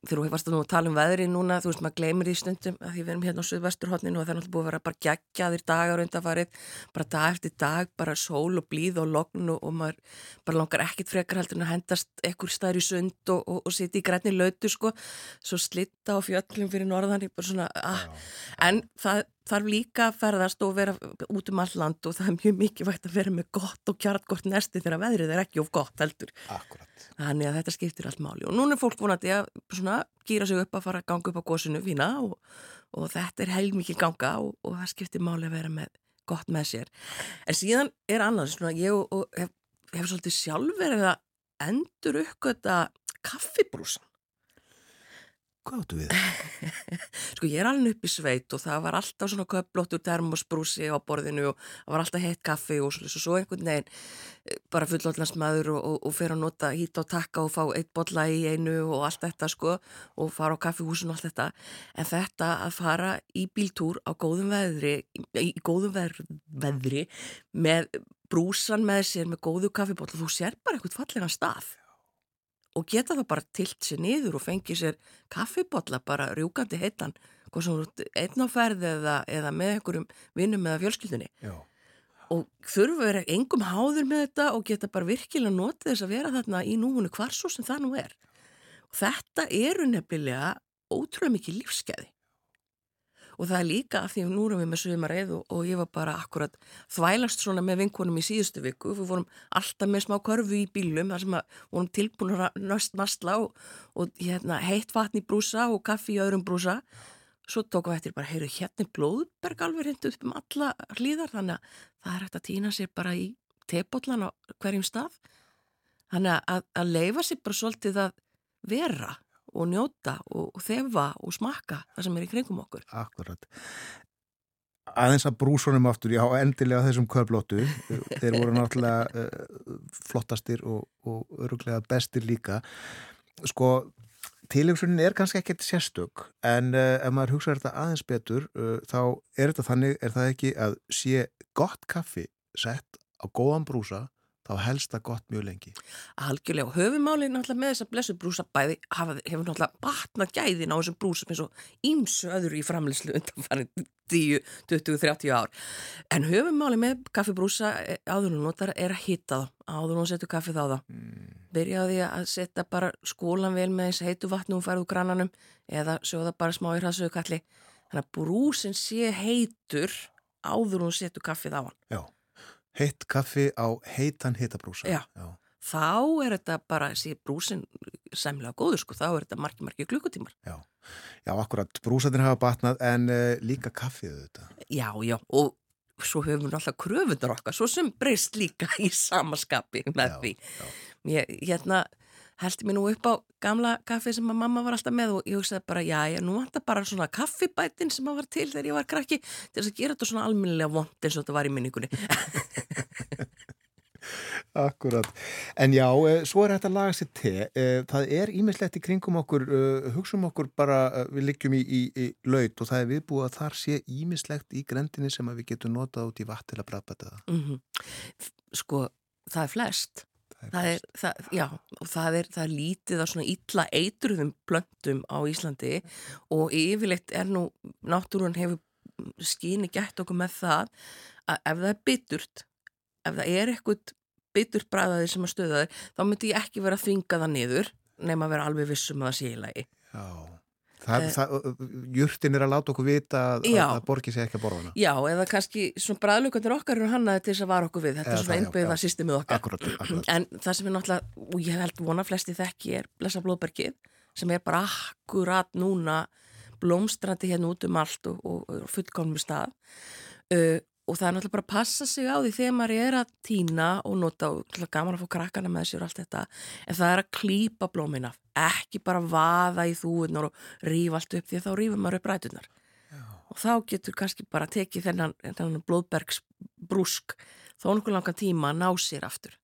þegar þú varst að tala um veðri núna, þú veist, maður gleymir því stundum að því við erum hérna á Suðvesturhóttninu og það er náttúrulega búið að vera bara geggjaðir dagar undanfarið, bara dag eftir dag, bara sól og blíð og logn og, og maður bara langar ekkit frekar heldur en að hendast ekkur staður í sund og, og, og sitja í grænni lötu, sko, svo slitta á fjöllum fyrir norðan, bara svona, ah. en það þarf líka að ferðast og vera út um all land og það er mjög mikið vægt að vera með gott og kjartgott nesti þegar veðrið er ekki of gott heldur. Akkurat. Þannig að þetta skiptir allt máli og núna er fólk vonandi að svona gýra sig upp að fara að ganga upp á gósinu fína og, og þetta er heilmikið ganga og, og það skiptir máli að vera með gott með sér. En síðan er annað svona ég og, hef, hef svolítið sjálf verið að endur uppgöta kaffibrúsan. Hvað áttu við? sko ég er alveg upp í sveit og það var alltaf svona köplóttur termosbrúsi á borðinu og það var alltaf heitt kaffi og svo, svo einhvern veginn eh, bara fullóðlandsmaður og, og, og fer að nota hít á takka og fá eitt botla í einu og allt þetta sko og fara á kaffihúsin og allt þetta. En þetta að fara í bíltúr á góðum veðri, í góðum veðri með brúsan með sér með góðu kaffibotla, þú sér bara eitthvað fallega stað og geta það bara tilt sér niður og fengi sér kaffibotla bara rjúkandi heitan hvað sem einn á ferði eða, eða með einhverjum vinnum eða fjölskyldunni. Já. og þurfa að vera engum háður með þetta og geta bara virkilega notið þess að vera þarna í núhunu hvar svo sem það nú er. Og þetta eru nefnilega ótrúlega mikið lífskeiði og það er líka af því að nú erum við með sögumareið og, og ég var bara akkurat þvælast svona með vinkonum í síðustu viku. Við vorum alltaf með smá körfu í bílum þar sem að vorum tilbúin að nöst masla og, og hérna, heitt vatn í brúsa og kaffi í öðrum brúsa. Svo tókum við eftir bara, heyru, hérna er blóðberg alveg hendu upp um alla hlýðar þannig að það er hægt að týna sér bara í tepollan á hverjum stað. Þannig að, að leifa sér bara svolítið að vera og njóta og þefa og smakka það sem er í kringum okkur. Akkurat. Aðeins að brúsunum aftur, já, endilega þessum köflóttu, þeir voru náttúrulega uh, flottastir og, og öruglega bestir líka. Sko, tilhugsunin er kannski ekkert sérstök, en uh, ef maður hugsaður þetta aðeins betur, uh, þá er þetta þannig, er það ekki að sé gott kaffi sett á góðan brúsa þá helst það gott mjög lengi. Algjörlega, og höfumálið náttúrulega með þessa blessu brúsabæði hefur náttúrulega batnað gæðin á þessum brúsum eins og ímsu öðru í framleyslu undanfarið 10, 20, 30 ár. En höfumálið með kaffibrúsa eh, áður og notar er að hitta það, áður og setur kaffið á það. Mm. Byrjaði að setja bara skólan vel með þessi heitu vatnu og færðu grannanum eða sjóða bara smá í hraðsögukalli. Þannig að brúsin sé heitur áður og setur kaffið á hann. Já heitt kaffi á heitan heitabrúsa. Já. Já, þá er þetta bara, sé brúsin semlega góður sko, þá er þetta margi, margi klukkutímar. Já, já, akkurat, brúsatin hafa batnað en uh, líka kaffið þetta. Já, já, og svo höfum við alltaf kröfunar okkar, svo sem breyst líka í samaskapi með já, því. Já. Ég, hérna, heldi mér nú upp á gamla kaffi sem að mamma var alltaf með og ég hugsaði bara já, já, nú vantar bara svona kaffibætin sem að var til þegar ég var krakki til þess að gera þetta svona alminnilega vond eins og þetta var í minningunni Akkurat, en já, eh, svo er þetta að laga sér te, eh, það er ímislegt í kringum okkur, eh, hugsaum okkur bara, við liggjum í, í, í laut og það er viðbúið að þar sé ímislegt í grendinni sem við getum notað út í vatn til að brabata það. Mm -hmm. Sko, það er flest það er, það, já, og það er, það er lítið á svona illa eitruðum blöndum á Íslandi og yfirleitt er nú, náttúrun hefur skýni gætt okkur með það að ef það er bytturt, ef það er eitthvað bytturt bræðaði sem að stöða þau, þá myndi ég ekki vera að þvinga það niður nema að vera alveg vissum að það sé í lagi. Já. Það, það, júrtin er að láta okkur vita að það borgir sig ekki að borða hana. Já, eða kannski svona bræðlugandir okkar eru hannaði til þess að vara okkur við. Þetta er svona einbyrða systemið okkar. Akkurat, akkurat. en það sem er náttúrulega, og ég held vona flesti þekki er blessa blóðbergið sem er bara akkurat núna blómstrandi hérna út um allt og, og, fullkonum stað. Uh, og það er náttúrulega bara að passa sig á því þegar maður er að týna og nota og gaman að fá krakkana með sér og allt þetta en það er að klýpa blómina ekki bara vaða í þúunar og rífa allt upp því þá rífum maður upp rætunar Já. og þá getur kannski bara tekið þennan, þennan blóðbergsbrúsk þó nokkuð langan tíma að ná sér aftur.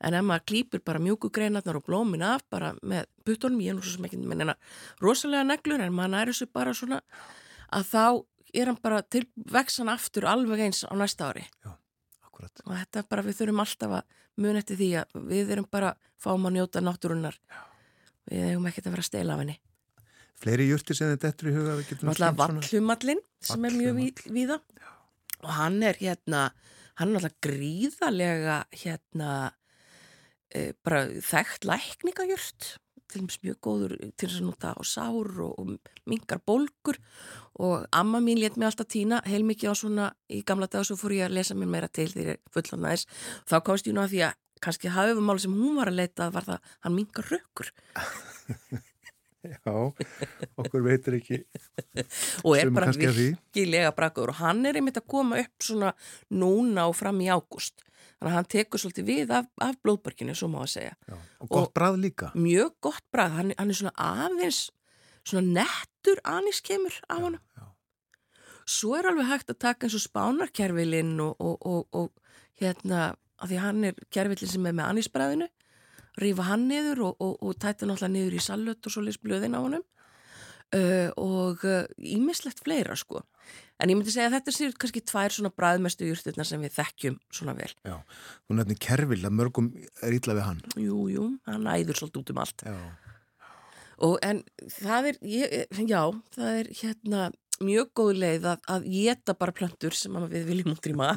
En ef maður klýpur bara mjúkugreinarnar og blómin af bara með puttunum, ég er nú svo sem ekki með neina rosalega neglur en maður næri þessu bara svona að þá er hann bara til vexan aftur alveg eins á næsta ári. Já, og þetta er bara, við þurfum alltaf að mun eftir því að við erum bara fáum að njóta náttúrunnar við hefum ekkert að vera að stela af henni. Fleiri jurtir sem þetta eftir í huga náttúrulega vallumallin sem er mjög ví- víða. Og hann er hérna hann er náttúrulega gríðarlega hérna e, bara þekkt lækningajurt til dæmis mjög góður til þess að nota á sár og, og mingar bólgur. Og amma mín létt mig alltaf týna heilmikið á svona í gamla dag svo fór ég að lesa mér meira til ég fullan næs þá komst ég nú að því að kannski hafumál sem hún var að leita var það hann mingar rökkur. Já, okkur veitir ekki og er bara virkilega brakkur og hann er einmitt að koma upp svona núna og fram í ágúst. Þannig að hann tekur svolítið við af, af blóðbörginu, svo má að segja. Já. Og gott Og- brað líka. mjög gott brað, hann, hann er svona aðeins svona nettur anískemur af hann svo er alveg hægt að taka eins og spánarkerfilinn og, og, og, og hérna, af því hann er kerfillin sem er með anísbræðinu rífa hann niður og, og, og tæta náttúrulega niður í salut og svo lýs blöðin á honum. Uh, og ímislegt fleira sko. En ég myndi segja að þetta séu kannski tvær svona bræðmestu júrturnar sem við þekkjum svona vel. Já, þú nefnir kerfil að mörgum er illa við hann. Jú, jú, hann æður svolítið út um allt. Já, Og en það er, ég, já, það er hérna mjög góð leið að, að geta bara plöntur sem við viljum útrýma.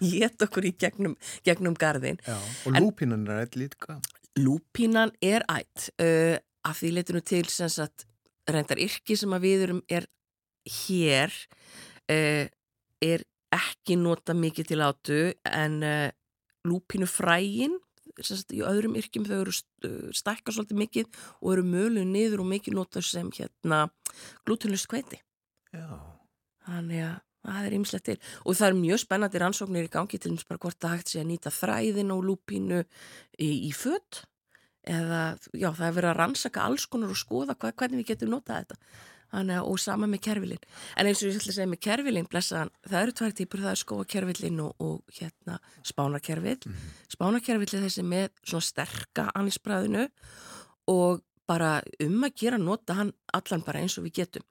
geta okkur í gegnum, gegnum garðin. já Og lúpínan er eitt líka Lúpínan er ætt uh, að því leitinu til sem sagt reyndar yrki sem að við erum er hér uh, er ekki nota mikið til átu en uh, lúpínu frægin sagt í öðrum yrkjum þau eru st- stækka svolítið mikið og eru mölu niður og mikið nota sem hérna glútenlust kveiti. Já, Þannig að það er ymslegt til. Og það er mjög spennandi rannsóknir í gangi til hvort það hægt sé að nýta þræðin og lúpínu í, í fött eða já það er verið að rannsaka alls konar og skoða hvað, hvernig við getum notað þetta Þannig, og sama með kerfilinn. En eins og ég ætla að segja með blessaðan, það eru tvær típur, það er skóakerfillinn og, og hérna spánarkerfill spánarkerfill er þessi með svona sterka annisbræðinu og bara um að gera nota hann allan bara eins og við getum.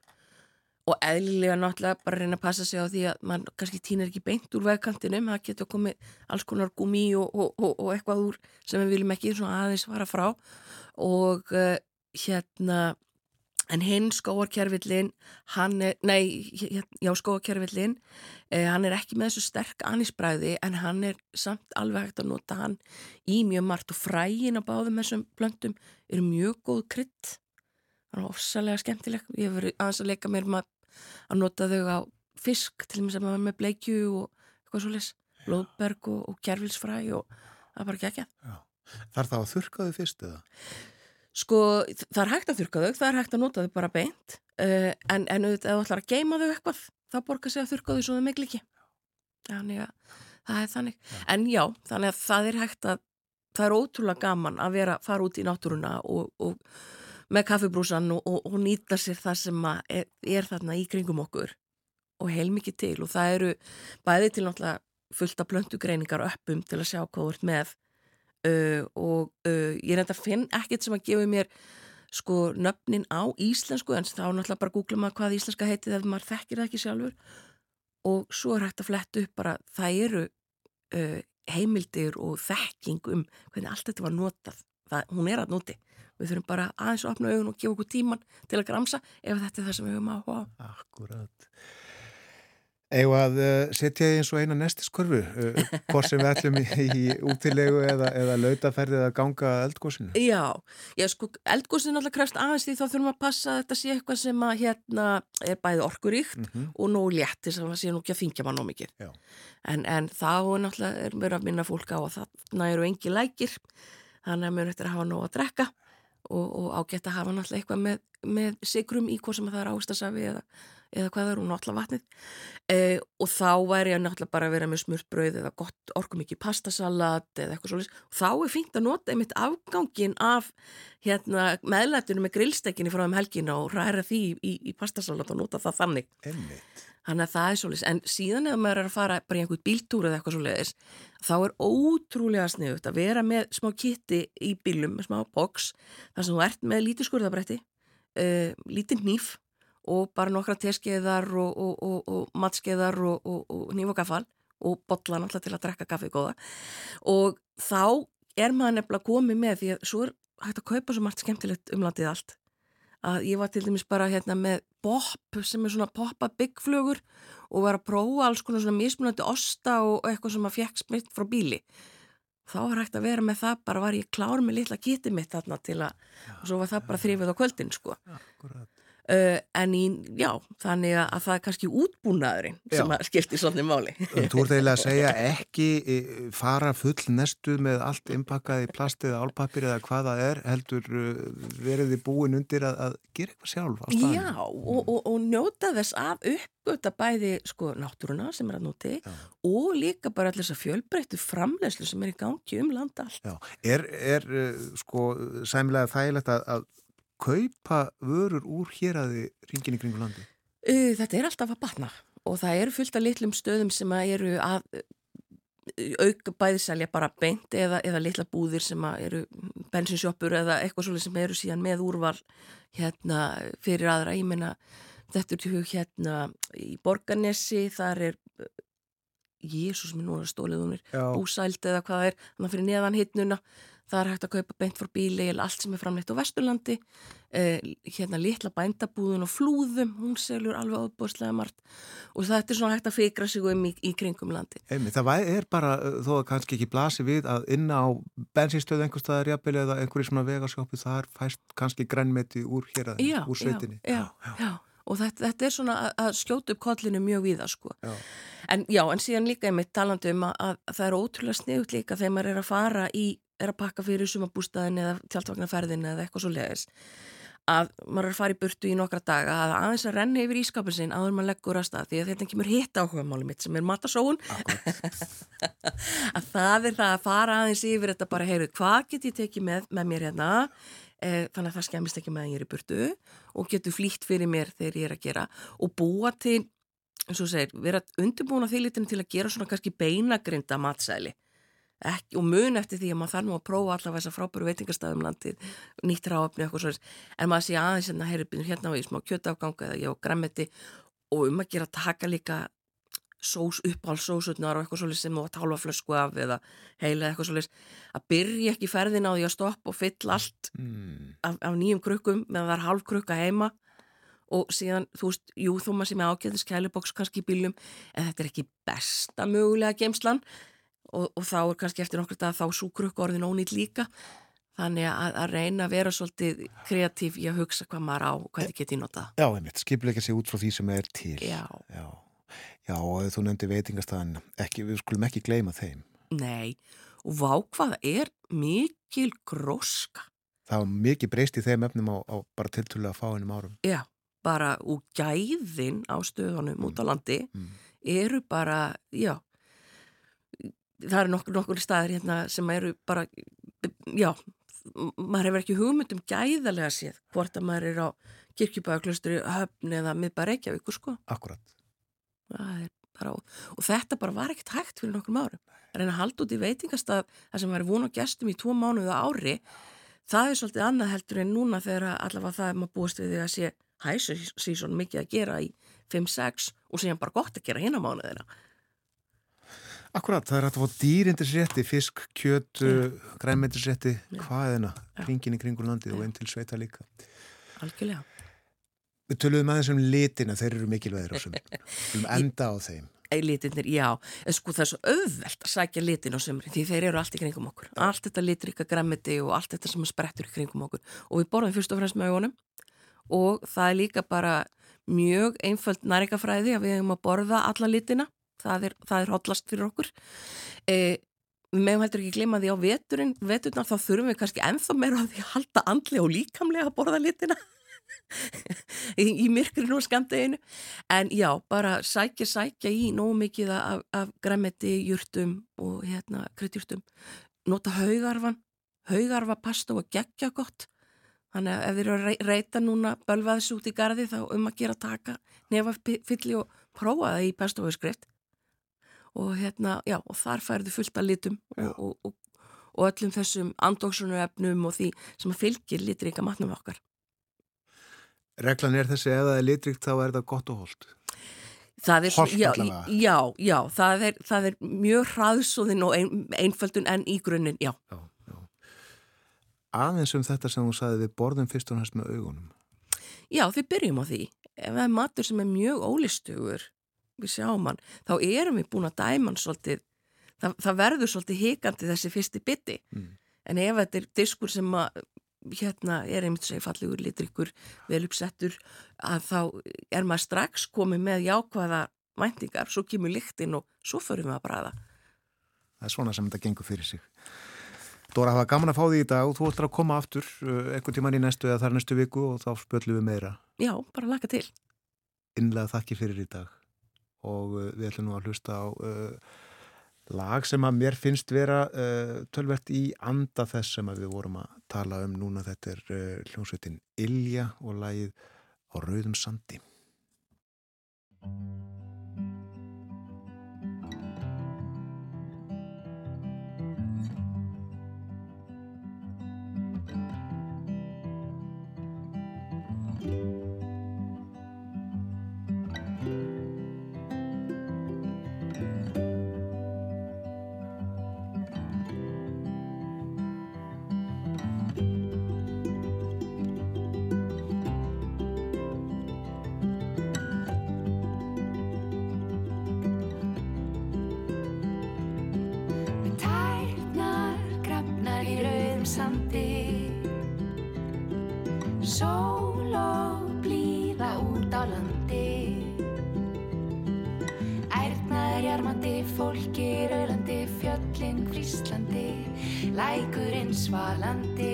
Og eðlilega náttúrulega bara reyna að passa sig á því að mann kannski týnir ekki beint úr vegkantinum, það getur komið alls konar gumi og, og, og, eitthvað úr sem við viljum ekki svona aðeins fara frá. Og uh, hérna en hinn skóarkerfillin hann er, nei, já skóarkerfillin eh, hann er ekki með þessu sterk anisbræði en hann er samt alveg hægt að nota hann í mjög margt og frægin á báðum þessum plöntum eru mjög góð krydd. Það er ofsalega skemmtileg. Ég hef verið aðeins að leika mér með að nota þau á fisk til og með sem að með bleikju og eitthvað svo les blóðberg og, og kjærvilsfræ og það er bara ekki þarf það að þurrka þau fyrst eða? Sko, það er hægt að þurka þau, það er hægt að nota þau bara beint, uh, en, en auðvitað ef þú ætlar að geima þau eitthvað, þá borgar sig að þurka þau svo þau mikil ekki. Þannig að það er þannig. En já, þannig að það er hægt að, það er ótrúlega gaman að vera, fara út í náttúruna og, og með kaffibrúsan og, og, og nýta sér það sem er, er þarna í kringum okkur og heilmikið til og það eru bæði til náttúrulega fullt af blöndugreiningar uppum til að sjá hvað þú ert með uh, og uh, ég reynda að finn ekkert sem að gefa mér sko nöfnin á íslensku en þá náttúrulega bara googla maður hvað íslenska heitið ef maður þekkir það ekki sjálfur. Og svo er hægt að fletta upp bara það eru uh, heimildir og þekking um hvernig allt þetta var notað. Það, hún er að noti. Við þurfum bara aðeins að opna augun og gefa okkur tíman til að gramsa ef þetta er það sem við höfum að hóa Akkurat. Egu að uh, setja í eins og eina nestiskurfu, uh, hvort sem við ætlum í, í útilegu eða, eða lautaferði eða ganga eldgósinu. Já, já sko, eldgósin alltaf krefst aðeins því þá þurfum að passa að þetta sé eitthvað sem að hérna er bæði orkuríkt Mhm. og nóg létti sem að sé nú ekki að þingja maður nóg mikið. En, en þá náttúrulega er mér að minna fólk á að þarna eru engi lækir, þannig að mér eftir að hafa nóg að drekka og, og ágætt að hafa náttúrulega eitthvað með, með sigrum í hvað sem að það er ástasafi eða, eða hvað er og náttúrulega vatnið. E, og þá væri ég náttúrulega bara að vera með smurt brauð eða gott orkum ekki pastasalat eða eitthvað svolítið. Og þá er fínt að nota einmitt afgangin af hérna, meðlættunum með grillstekinni frá um helgina og ræra því í, í pastasalat og nota það þannig. Einmitt. Þannig að það er svolítið, en síðan ef maður er að fara bara í einhvern bíltúr eða eitthvað svolítið, þá er ótrúlega sniðut að vera með smá kitti í bílum, smá box, þar sem þú ert með lítið skurðabrætti, uh, lítið nýf og bara nokkra teskeiðar og, og, og, og matskeiðar og, og nýf og gaffal og botla náttúrulega til að drekka kaffið góða. Og þá er maður nefnilega komið með því að svo er hægt að kaupa svo margt skemmtilegt um landið allt að ég var til dæmis bara hérna með bopp sem er svona poppa byggflögur og var að prófa alls konar svona mismunandi osta og eitthvað sem að fekk smitt frá bíli. Þá var hægt að vera með það bara var ég klár með litla kitið mitt þarna til að og svo var það bara þrifið á kvöldin sko. Akkurat. Uh, en í, já, þannig að, að það er kannski útbúnaðurinn sem Já. að skipti svolítið máli Þú ert eiginlega að segja ekki e, fara full nestu með allt innpakkað í plast eða álpapir eða hvað það er, heldur uh, verið þið búin undir að, að gera eitthvað sjálf. Já, og, og, og njóta þess að uppgöta bæði sko náttúruna sem er að nóti Já. og líka bara allir þess að fjölbreyttu framlegslu sem er í gangi um landa allt. Já. Er, er uh, sko sæmilega þægilegt að, að kaupa vörur úr hér að þið ringin í kringu landi? Þetta er alltaf að batna og það eru fullt af litlum stöðum sem að eru að auka bæðiselja bara beint eða, eða litla búðir sem eru bensinsjoppur eða eitthvað svolítið sem eru síðan með úrval hérna fyrir aðra, ég meina þetta er hug hérna í Borganesi, þar er Jésús minn núna stólið hún Já. búsæld eða hvað er þannig að fyrir neðan hittnuna það er hægt að kaupa beint frá bíli eða allt sem er framleitt á Vesturlandi eh, hérna litla bændabúðun og flúðum hún selur alveg ábúðslega margt og þetta er svona hægt að fikra sig um í, í kringum landi Einmitt, það er bara, uh, þó að kannski ekki blasi við að inna á bensinstöðu einhver staðar jafnvel eða einhverju svona vegasjópi þar fæst kannski grænmeti úr hér að já, úr sveitinni. já, já, já. og þetta, þetta er svona að, skjóta upp kollinu mjög víða sko Já. en já, en síðan líka einmitt talandi um að, að það er ótrúlega sniðut líka þegar maður er að fara í er að pakka fyrir sumabústaðin eða tjaldvagnaferðin eða eitthvað svo leiðis að maður er að fara í burtu í nokkra daga að aðeins að renna yfir ískapin sinn áður maður leggur að stað því að þetta kemur hitt áhuga máli mitt sem er matasóun. Að það er það að fara aðeins yfir þetta bara heyru hvað get ég tekið með, með mér hérna? Eh, þannig að það skemmist ekki með að ég er í burtu og getur flýtt fyrir mér þegar ég er að gera og búa til eins og segir, vera undirbúin á því litinu til að gera svona kannski beinagrinda matsæli ekki, og mun eftir því að maður þarf nú að prófa allavega þessar frábæru veitingastæðum landið nýtt ráöfni eitthvað svona en maður sé aðeins hérna, byrju, hérna á í smá kjötafganga eða ég á græmmeti og um að gera taka líka sós uppáhaldsósutnar og eitthvað svolítið sem þú átt hálfa flösku af eða heila eitthvað svolítið að byrja ekki ferðin á því að stoppa og fylla allt Mm. af, af nýjum krukkum meðan það er hálf krukka heima. Og síðan, þú veist, jú, þú maður sem er ágæðis kæluboks kannski í bílum en þetta er ekki besta mögulega geimslan og, og þá er kannski eftir nokkur dag þá svo krukka orðin ónýtt líka þannig að, að reyna að vera svolítið kreatív í að hugsa hvað maður á og hvernig get ég notað Já, einmitt, skipulegja sig út frá því sem er til. Já. Já, Já og þú nefndi veitingastæðan, ekki, við skulum ekki gleyma þeim. Nei, og vá hvað er mikil gróska Það var mikið breyst í þeim efnum á, á bara tiltölulega fáinum árum. Já, bara úr gæðin á stöðunum út á landi Mm. eru bara, já það eru nokkur, nokkur staðir hérna sem eru bara já, maður hefur ekki hugmynd um gæðalega séð hvort að maður er á kirkjubæðaklustri, höfn eða miðbæð Reykjavíkur sko. Akkurat. Það er bara, og þetta bara var ekkert hægt fyrir nokkur árum. Að reyna að halda út í veitingastað þar sem er vun á gestum í tvo mánuða ári það er svolítið annað heldur en núna þegar allavega það er maður búist við því að sé hæsu sísón mikið að gera í 5-6 og síðan bara gott að gera hinna mánuðina Akkurat, það er hægt að fá dýrindisrétti, fisk, kjöt, uh, grænmyndisrétti, hvaðina, kringin í kringur landið og einn til sveita líka. algjörlega. Við töluðum aðeins um litina, þeir eru mikilvægir á sumrin. Við viljum enda á þeim. litirnir, já, en sko það er svo auðvelt að sækja litin á sömri því þeir eru allt í kringum okkur, allt þetta litrika græmiti og allt þetta sem sprettur í kringum okkur. Og við borðum fyrst og fremst með augunum. Og það er líka bara mjög einföld næringafræði að við hefum að borða alla litina það er, það er hotlast fyrir okkur. E, við meðum heldur ekki glima því á veturinn, veturnar þá þurfum við kannski ennþá meira á því að halda andlega og líkamlega að borða litina í, í myrkrinu og skamdeginu en já, bara sækja sækja í nógu mikið af, af græmeti, jurtum og hérna kryddjurtum. Nota haugarfan haugarfa pasta og geggja gott. Þannig að ef þið eru að rey- reyta núna bölva þessu út í garði þá um að gera taka nefa fylli og prófa það í pasta og skrift og hérna, já, og þar færðu fullt að litum og, og, og, öllum þessum andóksunum efnum og því sem fylgir litríka matnum okkar Reglan er þessi, ef það er litrikt þá er það gott og holt. Það er, Holt já, já, já, það er, það er mjög hraðsóðin og ein, einföldun en í grunninn, já. Já, aðeins um þetta sem þú saði við borðum fyrst og næst með augunum. Já, við byrjum á því. Ef það er matur sem er mjög ólistugur, við sjáum hann, þá erum við búin að dæma hann svolítið, það, það verður svolítið hikandi þessi fyrsti bytti. Mm. En ef þetta er diskur sem að, hérna, er einmitt segi fallegur litrikur, vel uppsettur, að þá er maður strax komið með jákvæða væntingar, svo kemur lyktinn og svo förum við að bræða. Það er svona sem þetta gengur fyrir sig. Dóra, það var gaman að fá því í dag og þú ætlar að koma aftur uh, einhvern tíman í næstu eða þar næstu viku og þá spöllum við meira. Já, bara laka til. Innlega þakki fyrir í dag og uh, við ætlum nú að hlusta á uh, lag sem að mér finnst vera uh, tölvert í anda þess sem við vorum að tala um núna. Þetta er uh, hljómsveitin Ilja og lagið á Rauðum Sandi. Með lækurinn svalandi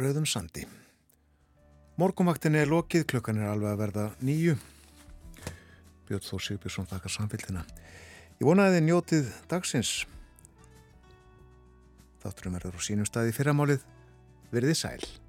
Rauðum Sandi. Morgumvaktin er lokið, klukkan er alveg að verða nýju. Björn Þór Sigbjörnsson þakkar samfélgina. Ég vonaði þið njótið dagsins. Þátturum verður á sínum staði fyrramálið. Verðið sæl.